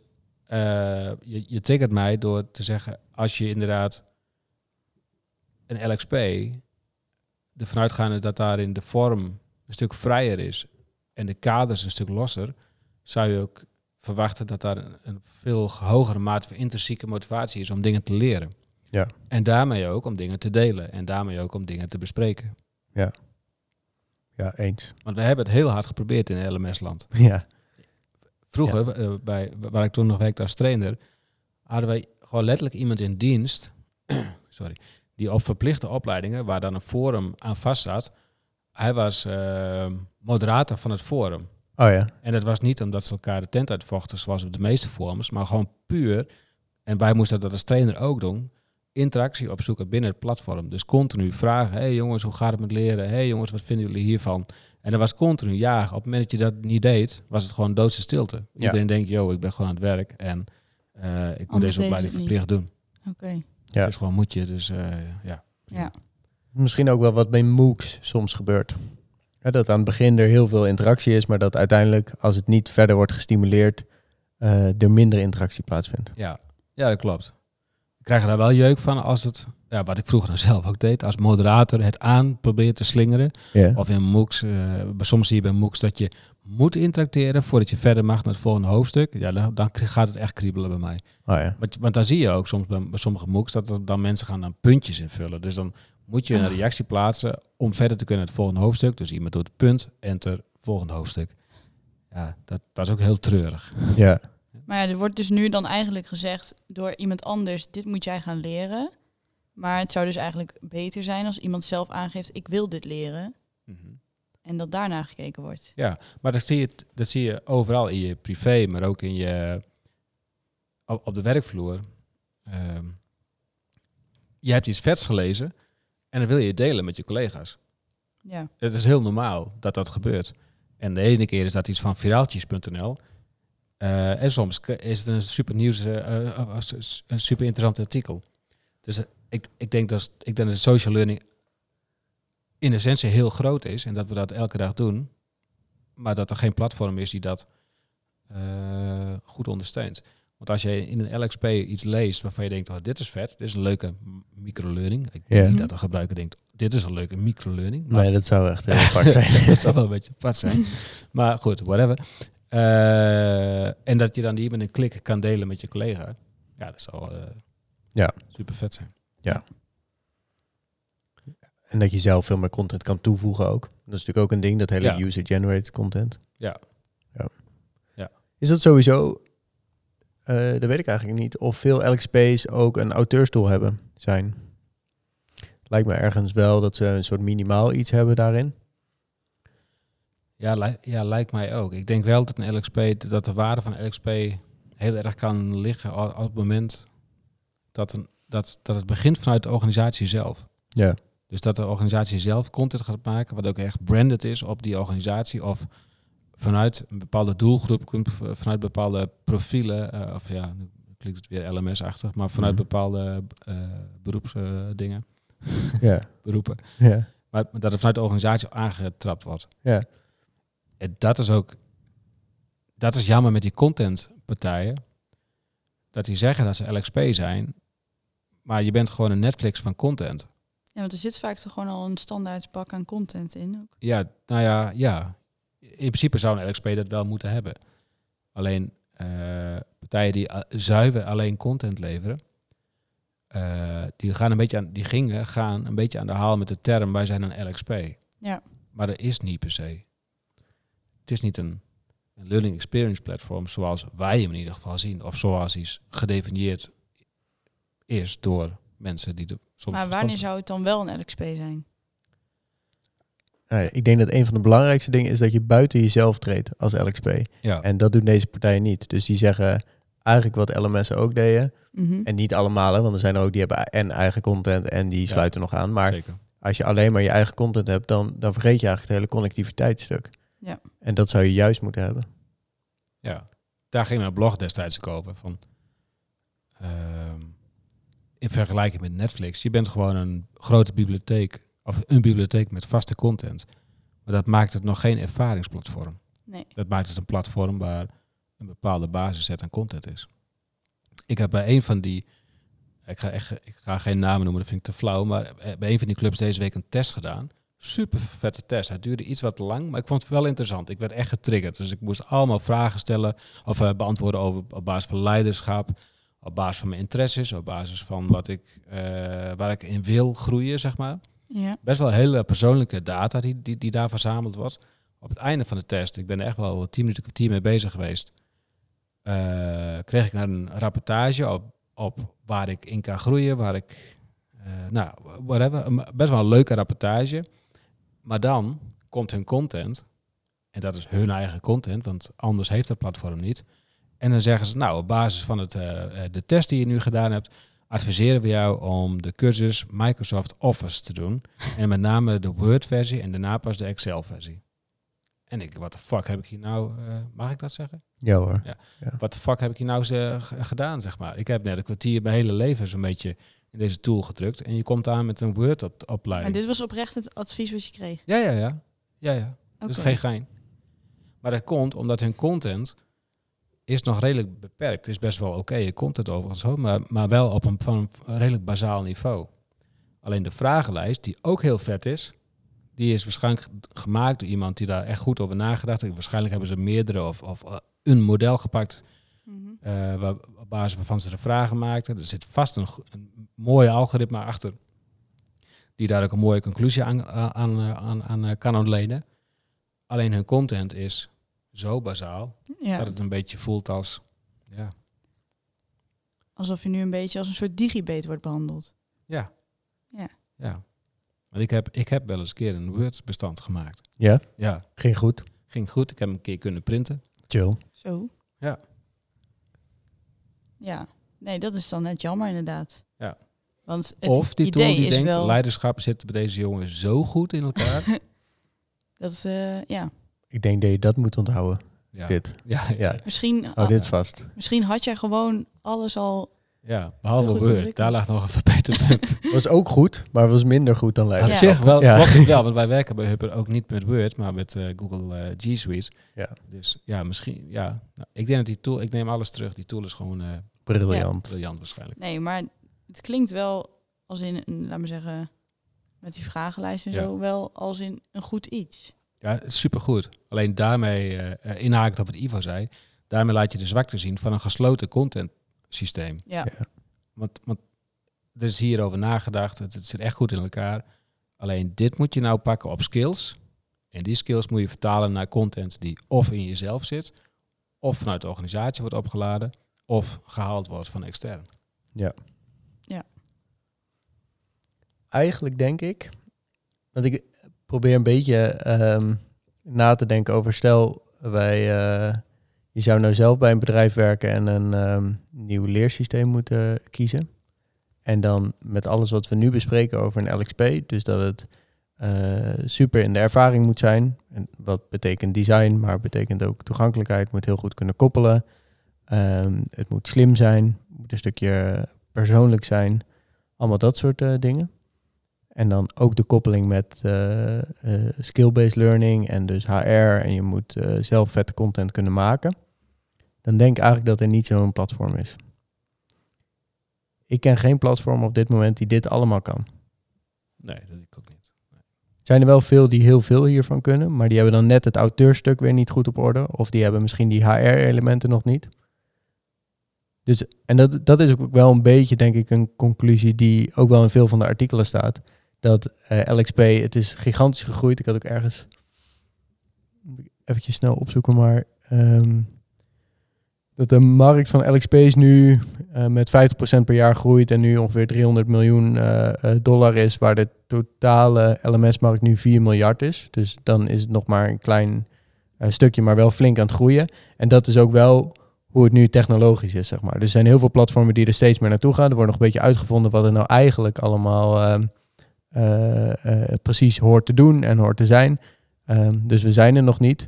eh, je, je triggert mij door te zeggen, als je inderdaad een LXP, ervan uitgaande dat daarin de vorm een stuk vrijer is en de kaders een stuk losser, zou je ook verwachten dat daar een, een veel hogere mate van intrinsieke motivatie is om dingen te leren. Ja. En daarmee ook om dingen te delen en daarmee ook om dingen te bespreken. Ja, eens. Want we hebben het heel hard geprobeerd in LMS-land. Ja. Vroeger, eh, bij, waar ik toen nog werkte als trainer, hadden wij gewoon letterlijk iemand in dienst, sorry, die op verplichte opleidingen, waar dan een forum aan vast zat, hij was eh, moderator van het forum. Oh ja. En dat was niet omdat ze elkaar de tent uitvochten, zoals op de meeste forums, maar gewoon puur, en wij moesten dat als trainer ook doen, interactie opzoeken binnen het platform. Dus continu vragen, hey jongens, hoe gaat het met leren? hey jongens, wat vinden jullie hiervan? En dat was continu ja. Op het moment dat je dat niet deed, was het gewoon doodse stilte. Iedereen denkt, yo, ik ben gewoon aan het werk en eh, ik moet Anders deze opleiding verplicht doen. Oké. Ja. Dus gewoon moet je, dus eh, ja. Ja. Misschien ook wel wat bij MOOCs soms gebeurt. Ja, dat aan het begin er heel veel interactie is, maar dat uiteindelijk, als het niet verder wordt gestimuleerd, eh, er minder interactie plaatsvindt. Ja, ja, dat klopt. Krijg daar wel jeuk van als het, ja, wat ik vroeger dan zelf ook deed, als moderator het aan probeert te slingeren. Of in MOOCs, eh, soms zie je bij MOOCs dat je moet interacteren voordat je verder mag naar het volgende hoofdstuk. Ja, dan, dan gaat het echt kriebelen bij mij. Oh ja. Want, want dan zie je ook soms bij, bij sommige MOOCs dat er dan mensen gaan dan puntjes invullen. Dus dan moet je een reactie plaatsen om verder te kunnen naar het volgende hoofdstuk. Dus iemand doet punt, enter, volgende hoofdstuk. Ja, dat, dat is ook heel treurig. Ja. Maar ja, er wordt dus nu dan eigenlijk gezegd door iemand anders, dit moet jij gaan leren. Maar het zou dus eigenlijk beter zijn als iemand zelf aangeeft, ik wil dit leren. En dat daarna gekeken wordt. Ja, maar dat zie, je, dat zie je overal in je privé, maar ook in je, op, op de werkvloer. Ehm, je hebt iets vets gelezen en dan wil je het delen met je collega's. Ja. Het is heel normaal dat dat gebeurt. En de ene keer is dat iets van viraaltjes.nl. Eh, en soms is het een super nieuws, eh, eh, een super interessant artikel. Dus ik, ik, denk dat, ik denk dat social learning in essentie heel groot is en dat we dat elke dag doen. Maar dat er geen platform is die dat goed ondersteunt. Want als je in een LXP iets leest waarvan je denkt, oh, dit is vet, dit is een leuke microlearning. Ik denk Ja. niet dat de gebruiker denkt, dit is een leuke microlearning. Maar Nee, dat zou echt heel apart zijn. dat zou wel een beetje apart zijn. Maar goed, whatever. Eh, en dat je dan die met een klik kan delen met je collega. Ja, dat zou eh, Ja. super vet zijn. En dat je zelf veel meer content kan toevoegen ook. Dat is natuurlijk ook een ding, dat hele Ja. user-generated content. Ja. ja. Ja. Is dat sowieso, eh, dat weet ik eigenlijk niet, of veel LXP's ook een auteurstoel hebben zijn? Lijkt me ergens wel dat ze een soort minimaal iets hebben daarin. Ja, li- ja, lijkt mij ook. Ik denk wel dat een LXP, dat de waarde van een LXP heel erg kan liggen op het moment dat, een, dat, dat het begint vanuit de organisatie zelf. Ja. Dus dat de organisatie zelf content gaat maken, wat ook echt branded is op die organisatie. Of vanuit een bepaalde doelgroep, kunt v- vanuit bepaalde profielen, eh, of ja, nu klinkt het weer LMS-achtig, maar vanuit Mhm. bepaalde eh beroepsdingen, Ja. beroepen. Ja. Maar dat het vanuit de organisatie aangetrapt wordt. Ja. Dat is ook, dat is jammer met die contentpartijen. Dat die zeggen dat ze LXP zijn, maar je bent gewoon een Netflix van content. ja, want er zit vaak toch gewoon al een standaard pak aan content in. Ook. Ja, nou ja, ja. In principe zou een LXP dat wel moeten hebben. Alleen eh, partijen die a- zuiver alleen content leveren, eh, die, gaan een beetje aan, die gingen gaan een beetje aan de haal met de term wij zijn een LXP. Ja. Maar dat is niet per se. Het is niet een, een learning experience platform zoals wij hem in ieder geval zien. Of zoals hij is gedefinieerd is door mensen die er soms maar wanneer zou het dan wel een LXP zijn? Nou ja, ik denk dat een van de belangrijkste dingen is dat je buiten jezelf treedt als LXP. Ja, En dat doen deze partijen niet. Dus die zeggen eigenlijk wat LMS'en ook deden. Mhm. En niet allemaal, hè, want er zijn er ook die hebben en eigen content en die Ja. sluiten nog aan. Maar zeker. als je alleen maar je eigen content hebt, dan, dan vergeet je eigenlijk het hele connectiviteitsstuk. Ja. En dat zou je juist moeten hebben. Ja, daar ging mijn blog destijds kopen. Van, ehm, in vergelijking met Netflix. Je bent gewoon een grote bibliotheek, of een bibliotheek met vaste content. Maar dat maakt het nog geen ervaringsplatform. Nee. Dat maakt het een platform waar een bepaalde basisset aan content is. Ik heb bij een van die, ik ga, echt, ik ga geen namen noemen, dat vind ik te flauw, maar bij een van die clubs deze week een test gedaan. Super vette test. Het duurde iets wat lang, maar ik vond het wel interessant. Ik werd echt getriggerd. Dus ik moest allemaal vragen stellen of uh, beantwoorden over, op basis van leiderschap, op basis van mijn interesses, op basis van wat ik, uh, waar ik in wil groeien, zeg maar. Ja. Best wel hele persoonlijke data die, die, die daar verzameld wordt. Op het einde van de test, ik ben er echt wel tien minuten kwartier mee bezig geweest, uh, kreeg ik een rapportage op, op waar ik in kan groeien, waar ik, nou, whatever, best wel een leuke rapportage. Maar dan komt hun content, en dat is hun eigen content, want anders heeft dat platform niet. En dan zeggen ze, nou, op basis van het, uh, de test die je nu gedaan hebt, adviseren we jou om de cursus Microsoft Office te doen. en met name de Word-versie en daarna pas de Excel-versie. En ik, wat de fuck heb ik hier nou, uh, mag ik dat zeggen? Ja hoor. Ja. Wat de fuck heb ik hier nou uh, gedaan, zeg maar? Ik heb net een kwartier mijn hele leven zo'n beetje in deze tool gedrukt. En je komt aan met een Word-opleiding. En dit was oprecht het advies wat je kreeg? Ja, ja, ja. Ja, ja. Okay. Dus geen gein. Maar dat komt omdat hun content is nog redelijk beperkt. Het is best wel oké, okay, je content overigens hoor, maar, maar wel op een, van een redelijk bazaal niveau. Alleen de vragenlijst, die ook heel vet is, die is waarschijnlijk gemaakt door iemand die daar echt goed over nagedacht heeft. Waarschijnlijk hebben ze meerdere of, of uh, een model gepakt Mhm. uh, waar, op basis waarvan ze de vragen maakten. Er zit vast een, een mooie algoritme achter die daar ook een mooie conclusie aan, aan, aan, aan uh, kan ontlenen. Alleen hun content is zo bazaal Ja. dat het een beetje voelt als... Ja, Alsof je nu een beetje als een soort digibate wordt behandeld. ja. Ja. ja. Want ik heb, ik heb wel eens een keer een Word-bestand gemaakt. Ja, Ja, ging goed. ging goed. Ik heb hem een keer kunnen printen. Chill. Zo. Ja. Ja. Nee, dat is dan net jammer inderdaad. Ja. Want het of die tool idee die is denkt, wel leiderschap zit bij deze jongen zo goed in elkaar. dat eh, ja. Ik denk dat je dat moet onthouden. ja. Dit. Ja, ja, Ja. Misschien, Hou dit vast. misschien had jij gewoon alles al. ja. Behalve. Daar lag nog een verbeterpunt. Was ook goed, maar was minder goed dan Op leider. Ja. zich wel, Ja. wel, want wij werken bij Hupper ook niet met Word, maar met eh, Google eh, G Suite. Ja. Dus ja, misschien, ja. Nou, ik denk dat die tool, ik neem alles terug. Die tool is gewoon eh, Briljant. briljant waarschijnlijk. Nee, maar het klinkt wel als in, een, laat me zeggen, met die vragenlijst en Ja. zo, wel als in een goed iets. Ja, supergoed. Alleen daarmee, eh uh, inhakend op wat Ivo zei, daarmee laat je de zwakte zien van een gesloten content systeem. Ja. Ja. Want, want er is hierover nagedacht, het, het zit echt goed in elkaar. Alleen dit moet je nou pakken op skills. En die skills moet je vertalen naar content die of in jezelf zit, of vanuit de organisatie wordt opgeladen, of gehaald wordt van extern. Eigenlijk denk ik, want ik probeer een beetje ehm, na te denken over, stel wij, eh, je zou nou zelf bij een bedrijf werken en een ehm, nieuw leersysteem moeten kiezen. En dan met alles wat we nu bespreken over een LXP, dus dat het eh, super in de ervaring moet zijn. En wat betekent design, maar betekent ook toegankelijkheid, moet heel goed kunnen koppelen. Ehm, het moet slim zijn, moet een stukje persoonlijk zijn. Allemaal dat soort eh, dingen. En dan ook de koppeling met eh, eh, skill-based learning en dus HR. En je moet zelf vette content kunnen maken. Dan denk ik eigenlijk dat er niet zo'n platform is. Ik ken geen platform op dit moment die dit allemaal kan. Nee, dat ik ook niet. Er zijn er wel veel die heel veel hiervan kunnen, maar die hebben dan net het auteurstuk weer niet goed op orde. Of die hebben misschien die HR-elementen nog niet. Dus, en dat, dat is ook wel een beetje, denk ik, een conclusie die ook wel in veel van de artikelen staat. Dat eh, LXP, het is gigantisch gegroeid. Ik had ook ergens, eventjes snel opzoeken, maar ehm, dat de markt van LXP is nu eh, met 50% per jaar groeit en nu ongeveer 300 miljoen eh, dollar is, waar de totale LMS-markt nu 4 miljard is. Dus dan is het nog maar een klein stukje, maar wel flink aan het groeien. En dat is ook wel hoe het nu technologisch is, zeg maar. Er zijn heel veel platformen die er steeds meer naartoe gaan. Er wordt nog een beetje uitgevonden wat er nou eigenlijk allemaal ehm, eh, eh, precies hoort te doen en hoort te zijn. Ehm, dus we zijn er nog niet.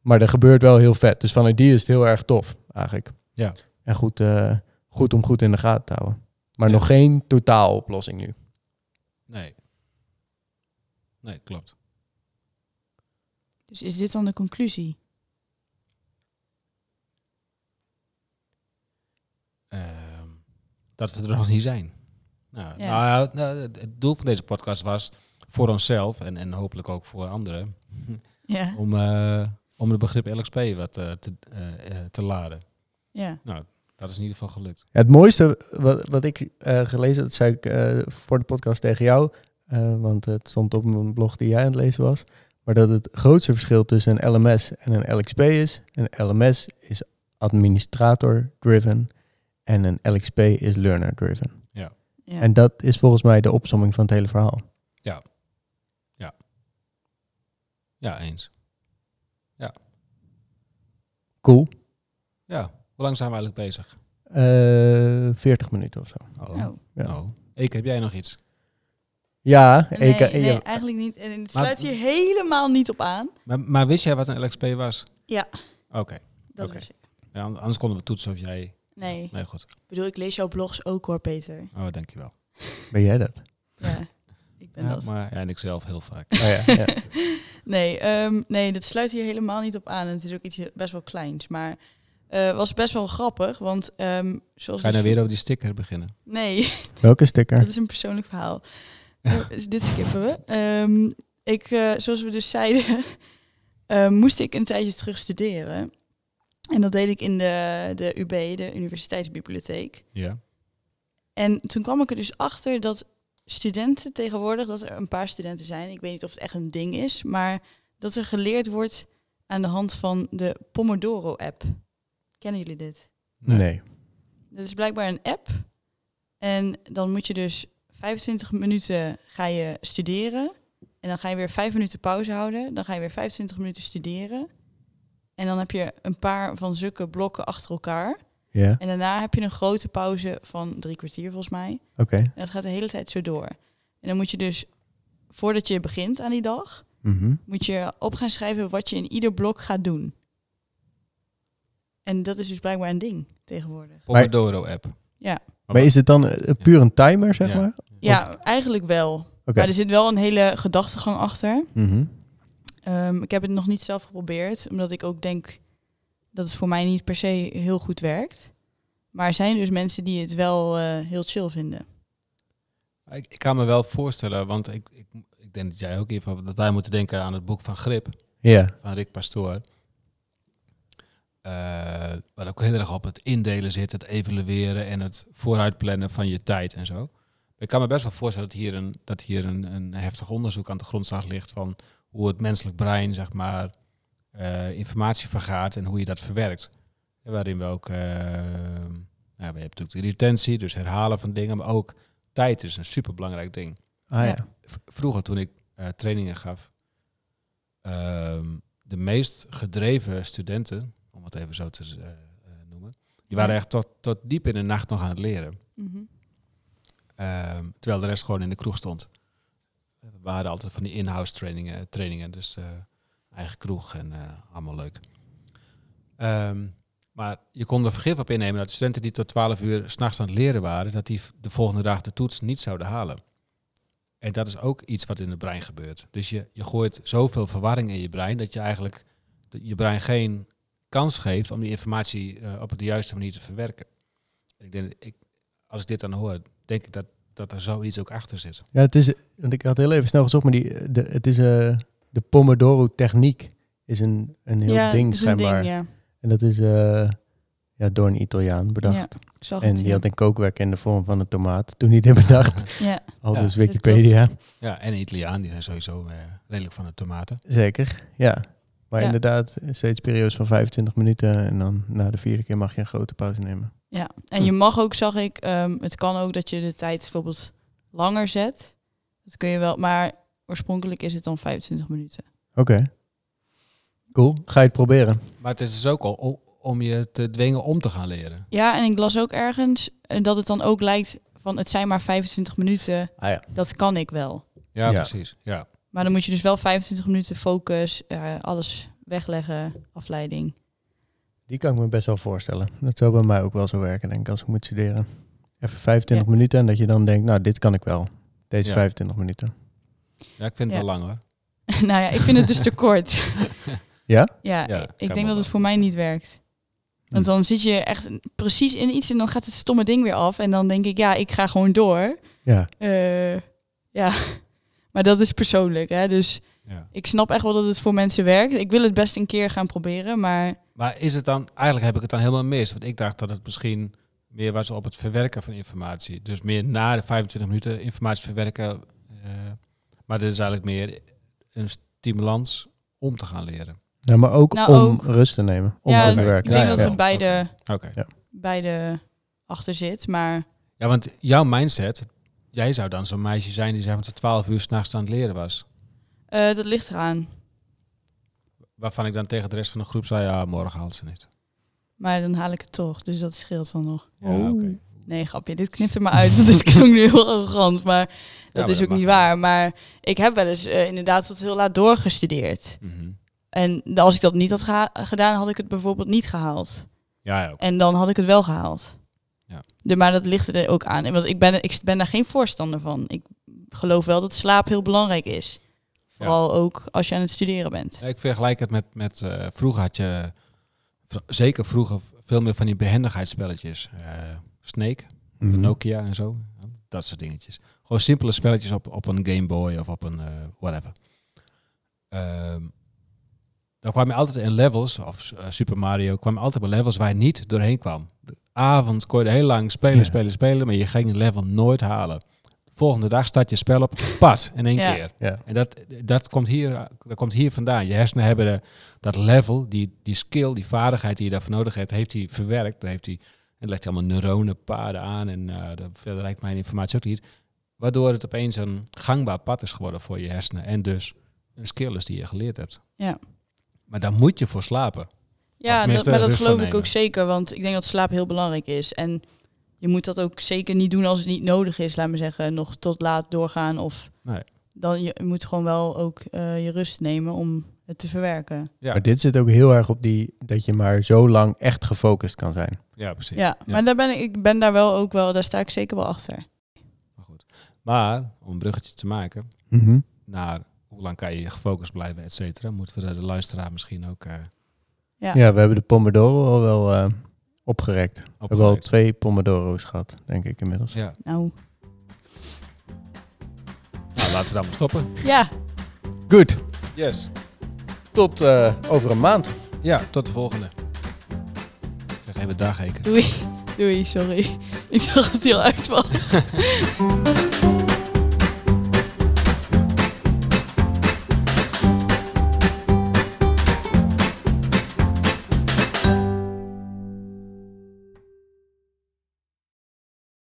Maar er gebeurt wel heel vet. Dus vanuit die is het heel erg tof, eigenlijk. Ja. En goed, eh, goed om goed in de gaten te houden. Maar Ja. nog geen totaaloplossing nu. Nee. Nee, klopt. Dus is dit dan de conclusie? Dat we er nog niet zijn. Nou, Ja. nou, nou, het doel van deze podcast was voor onszelf en, en hopelijk ook voor anderen Ja. om, eh, om het begrip LXP wat eh, te, eh, te laden. ja. Nou, dat is in ieder geval gelukt. Het mooiste wat, wat ik eh, gelezen had, dat zei ik eh, voor de podcast tegen jou, eh, want het stond op een blog die jij aan het lezen was, maar dat het grootste verschil tussen een LMS en een LXP is. Een LMS is administrator-driven en een LXP is learner-driven. ja. En dat is volgens mij de opsomming van het hele verhaal. Ja, eens. Cool. Ja, hoe lang zijn we eigenlijk bezig? Eh 40 minuten of zo. Oh, Oh. Ja. oh. Ik, heb jij nog iets? Ja, Nee, ik, eh, nee, ja, eigenlijk niet. En het sluit hier helemaal niet op aan. Maar, maar wist jij wat een LXP was? Ja. Oké, Dat Oké. wist ik. ja, anders konden we toetsen of jij... Nee. Nee, goed. Ik bedoel, ik lees jouw blogs ook hoor, Peter. Oh, dankjewel. ben jij dat? Ja, ik ben Ja, dat. maar ja, en ik zelf heel vaak. Oh ja, ja. Nee, ehm, nee, dat sluit hier helemaal niet op aan. En het is ook iets best wel kleins. Maar eh was best wel grappig, want ehm, zoals... Ga je dus- nou weer over die sticker beginnen? Nee, Welke sticker? dat is een persoonlijk verhaal. Eh, dit skippen we. Ehm, ik, eh, zoals we dus zeiden, eh, moest ik een tijdje terug studeren. En dat deed ik in de, de UB, de Universiteitsbibliotheek. Ja. En toen kwam ik er dus achter dat studenten tegenwoordig, dat er een paar studenten zijn, ik weet niet of het echt een ding is, maar dat er geleerd wordt aan de hand van de Pomodoro-app. Kennen jullie dit? Nee. Dat is blijkbaar een app. En dan moet je dus 25 minuten ga je studeren. En dan ga je weer 5 minuten pauze houden. Dan ga je weer 25 minuten studeren. En dan heb je een paar van zulke blokken achter elkaar. Ja, En daarna heb je een grote pauze van drie kwartier volgens mij. oké. En dat gaat de hele tijd zo door. En dan moet je dus, voordat je begint aan die dag, Mhm. moet je op gaan schrijven wat je in ieder blok gaat doen. En dat is dus blijkbaar een ding tegenwoordig. Pomodoro-app. Ja. Maar is het dan eh, puur een timer, zeg Ja. maar? Ja, eigenlijk wel. Oké. Maar er zit wel een hele gedachtegang achter. Mhm. Ehm, ik heb het nog niet zelf geprobeerd, omdat ik ook denk dat het voor mij niet per se heel goed werkt. Maar er zijn dus mensen die het wel eh, heel chill vinden. Ik, ik kan me wel voorstellen, want ik, ik, ik denk dat jij ook even dat wij moeten denken aan het boek van Grip Ja, van Rick Pastoor. Eh, waar ook heel erg op het indelen zit, het evalueren en het vooruitplannen van je tijd en zo. Ik kan me best wel voorstellen dat hier een, dat hier een, een heftig onderzoek aan de grondslag ligt van hoe het menselijk brein, zeg maar, eh, informatie vergaart en hoe je dat verwerkt. En waarin we ook, eh, nou, we hebben natuurlijk de retentie, dus herhalen van dingen, maar ook tijd is een superbelangrijk ding ah ja. Vroeger toen ik eh, trainingen gaf, ehm, de meest gedreven studenten, om het even zo te eh, eh, noemen, die waren echt tot, tot diep in de nacht nog aan het leren. Mhm. Ehm, terwijl de rest gewoon in de kroeg stond. We hadden altijd van die in-house trainingen, trainingen dus eh, eigen kroeg en eh, allemaal leuk. Ehm, maar je kon er vergif op innemen dat de studenten die tot 12 uur s'nachts aan het leren waren, dat die de volgende dag de toets niet zouden halen. En dat is ook iets wat in het brein gebeurt. Dus je, je gooit zoveel verwarring in je brein dat je eigenlijk je brein geen kans geeft om die informatie eh, op de juiste manier te verwerken. Ik denk, ik, als ik dit dan hoor, denk ik dat, dat er zoiets ook achter zit. Ja, het is, want ik had heel even snel gezocht, maar die, de, het is eh, de Pomodoro-techniek is een, een heel ja, ding schijnbaar. ding, ja. En dat is eh, ja, door een Italiaan bedacht. Ja, ik zag en die had een kookwerk in de vorm van een tomaat toen hij dit bedacht. Ja, Al dus Wikipedia. Ja, en een Italiaan, die zijn sowieso eh, redelijk van de tomaten. Zeker, ja. Maar Ja. inderdaad, steeds periodes van 25 minuten en dan na de vierde keer mag je een grote pauze nemen. Ja. En je mag ook, zag ik, ehm, het kan ook dat je de tijd bijvoorbeeld langer zet. Dat kun je wel, maar oorspronkelijk is het dan 25 minuten. Oké. Cool. Ga je het proberen? Maar het is dus ook al om je te dwingen om te gaan leren. Ja, en ik las ook ergens eh, dat het dan ook lijkt van het zijn maar 25 minuten, Ah ja. dat kan ik wel. Ja, Ja. precies. Ja. Maar dan moet je dus wel 25 minuten focus, eh, alles wegleggen, afleiding. Die kan ik me best wel voorstellen. Dat zou bij mij ook wel zo werken, denk ik, als ik moet studeren. even 25 minuten en dat je dan denkt, nou, dit kan ik wel. Deze Ja. 25 minuten. Ja, ik vind het Ja. wel lang hoor. nou ja, ik vind het dus te kort. Ja? Ja, Ja, ik denk wel dat het voor mij niet werkt. Want Hm. dan zit je echt precies in iets en dan gaat het stomme ding weer af. En dan denk ik, ja, ik ga gewoon door. Ja. Eh, ja, maar dat is persoonlijk. Hè? Dus Ja. ik snap echt wel dat het voor mensen werkt. Ik wil het best een keer gaan proberen, maar Maar is het dan, eigenlijk heb ik het dan helemaal mis. Want ik dacht dat het misschien meer was op het verwerken van informatie. Dus meer na de 25 minuten informatie verwerken. eh, maar dit is eigenlijk meer een stimulans om te gaan leren. Nou, maar ook Nou, om ook- rust te nemen. Om ja, te ik werken. denk Ja, dat ja, er ja. beide, Oké. Ja. beide achter zit. Maar Ja, want jouw mindset, jij zou dan zo'n meisje zijn die zeg maar tot 12 uur s'nachts aan het leren was. eh, dat ligt eraan. Waarvan ik dan tegen de rest van de groep zei, ja, morgen haalt ze niet. Maar dan haal ik het toch, dus dat scheelt dan nog. Ja, Oh. oké. Nee, grapje, dit knipt er maar uit, want dit klonk nu heel arrogant. Maar dat maar is dat ook niet wel. waar. Maar ik heb wel eens eh, inderdaad tot heel laat doorgestudeerd. Mhm. En als ik dat niet had geha- gedaan, had ik het bijvoorbeeld niet gehaald. Ja. En dan had ik het wel gehaald. Ja. De, maar dat ligt er ook aan. Want ik ben, ik ben daar geen voorstander van. Ik geloof wel dat slaap heel belangrijk is. Vooral ook als je aan het studeren bent. Ja, Ik vergelijk het met, met eh, vroeger had je, zeker vroeger, veel meer van die behendigheidsspelletjes. Eh, Snake, de Mhm. Nokia en zo. Dat soort dingetjes. Gewoon simpele spelletjes op, op een Game Boy of op een eh, whatever. Ehm dan kwam je altijd in levels, of Super Mario, kwam je altijd bij levels waar je niet doorheen kwam. De avond kon je heel lang spelen, Ja. spelen, spelen, maar je ging een level nooit halen. De volgende dag start je spel op, pas, in één Ja. keer. Ja. En dat, dat, komt hier, dat komt hier vandaan. Je hersenen hebben de, dat level, die, die skill, die vaardigheid die je daarvoor nodig hebt, heeft hij verwerkt. Daar heeft hij, en legt hij allemaal neuronenpaden aan en uh, verder rijkt mijn informatie ook niet. Waardoor het opeens een gangbaar pad is geworden voor je hersenen. En dus een skill is die je geleerd hebt. Ja. Maar daar moet je voor slapen. Ja, dat, maar dat geloof ik ook zeker. Want ik denk dat slaap heel belangrijk is. En je moet dat ook zeker niet doen als het niet nodig is. Laat me zeggen, nog tot laat doorgaan. Of Nee. dan je moet gewoon wel ook eh, je rust nemen om het te verwerken. Ja, Maar dit zit ook heel erg op die dat je maar zo lang echt gefocust kan zijn. ja precies. Ja, maar daar ben ik, ik ben daar wel ook wel, daar sta ik zeker wel achter. Maar, goed. maar om een bruggetje te maken Mhm. naar hoe lang kan je gefocust blijven, et cetera, moeten we de, de luisteraar misschien ook eh Ja. Ja, we hebben de Pomodoro al wel eh, opgerekt. We hebben al twee Pomodoro's gehad, denk ik inmiddels. Ja, Nou, nou, laten we dan maar stoppen. ja, Goed, Yes. tot eh, over een maand. Ja, tot de volgende. Zeg even dag, Heken. doei. Doei, sorry. Ik dacht dat het heel uit was.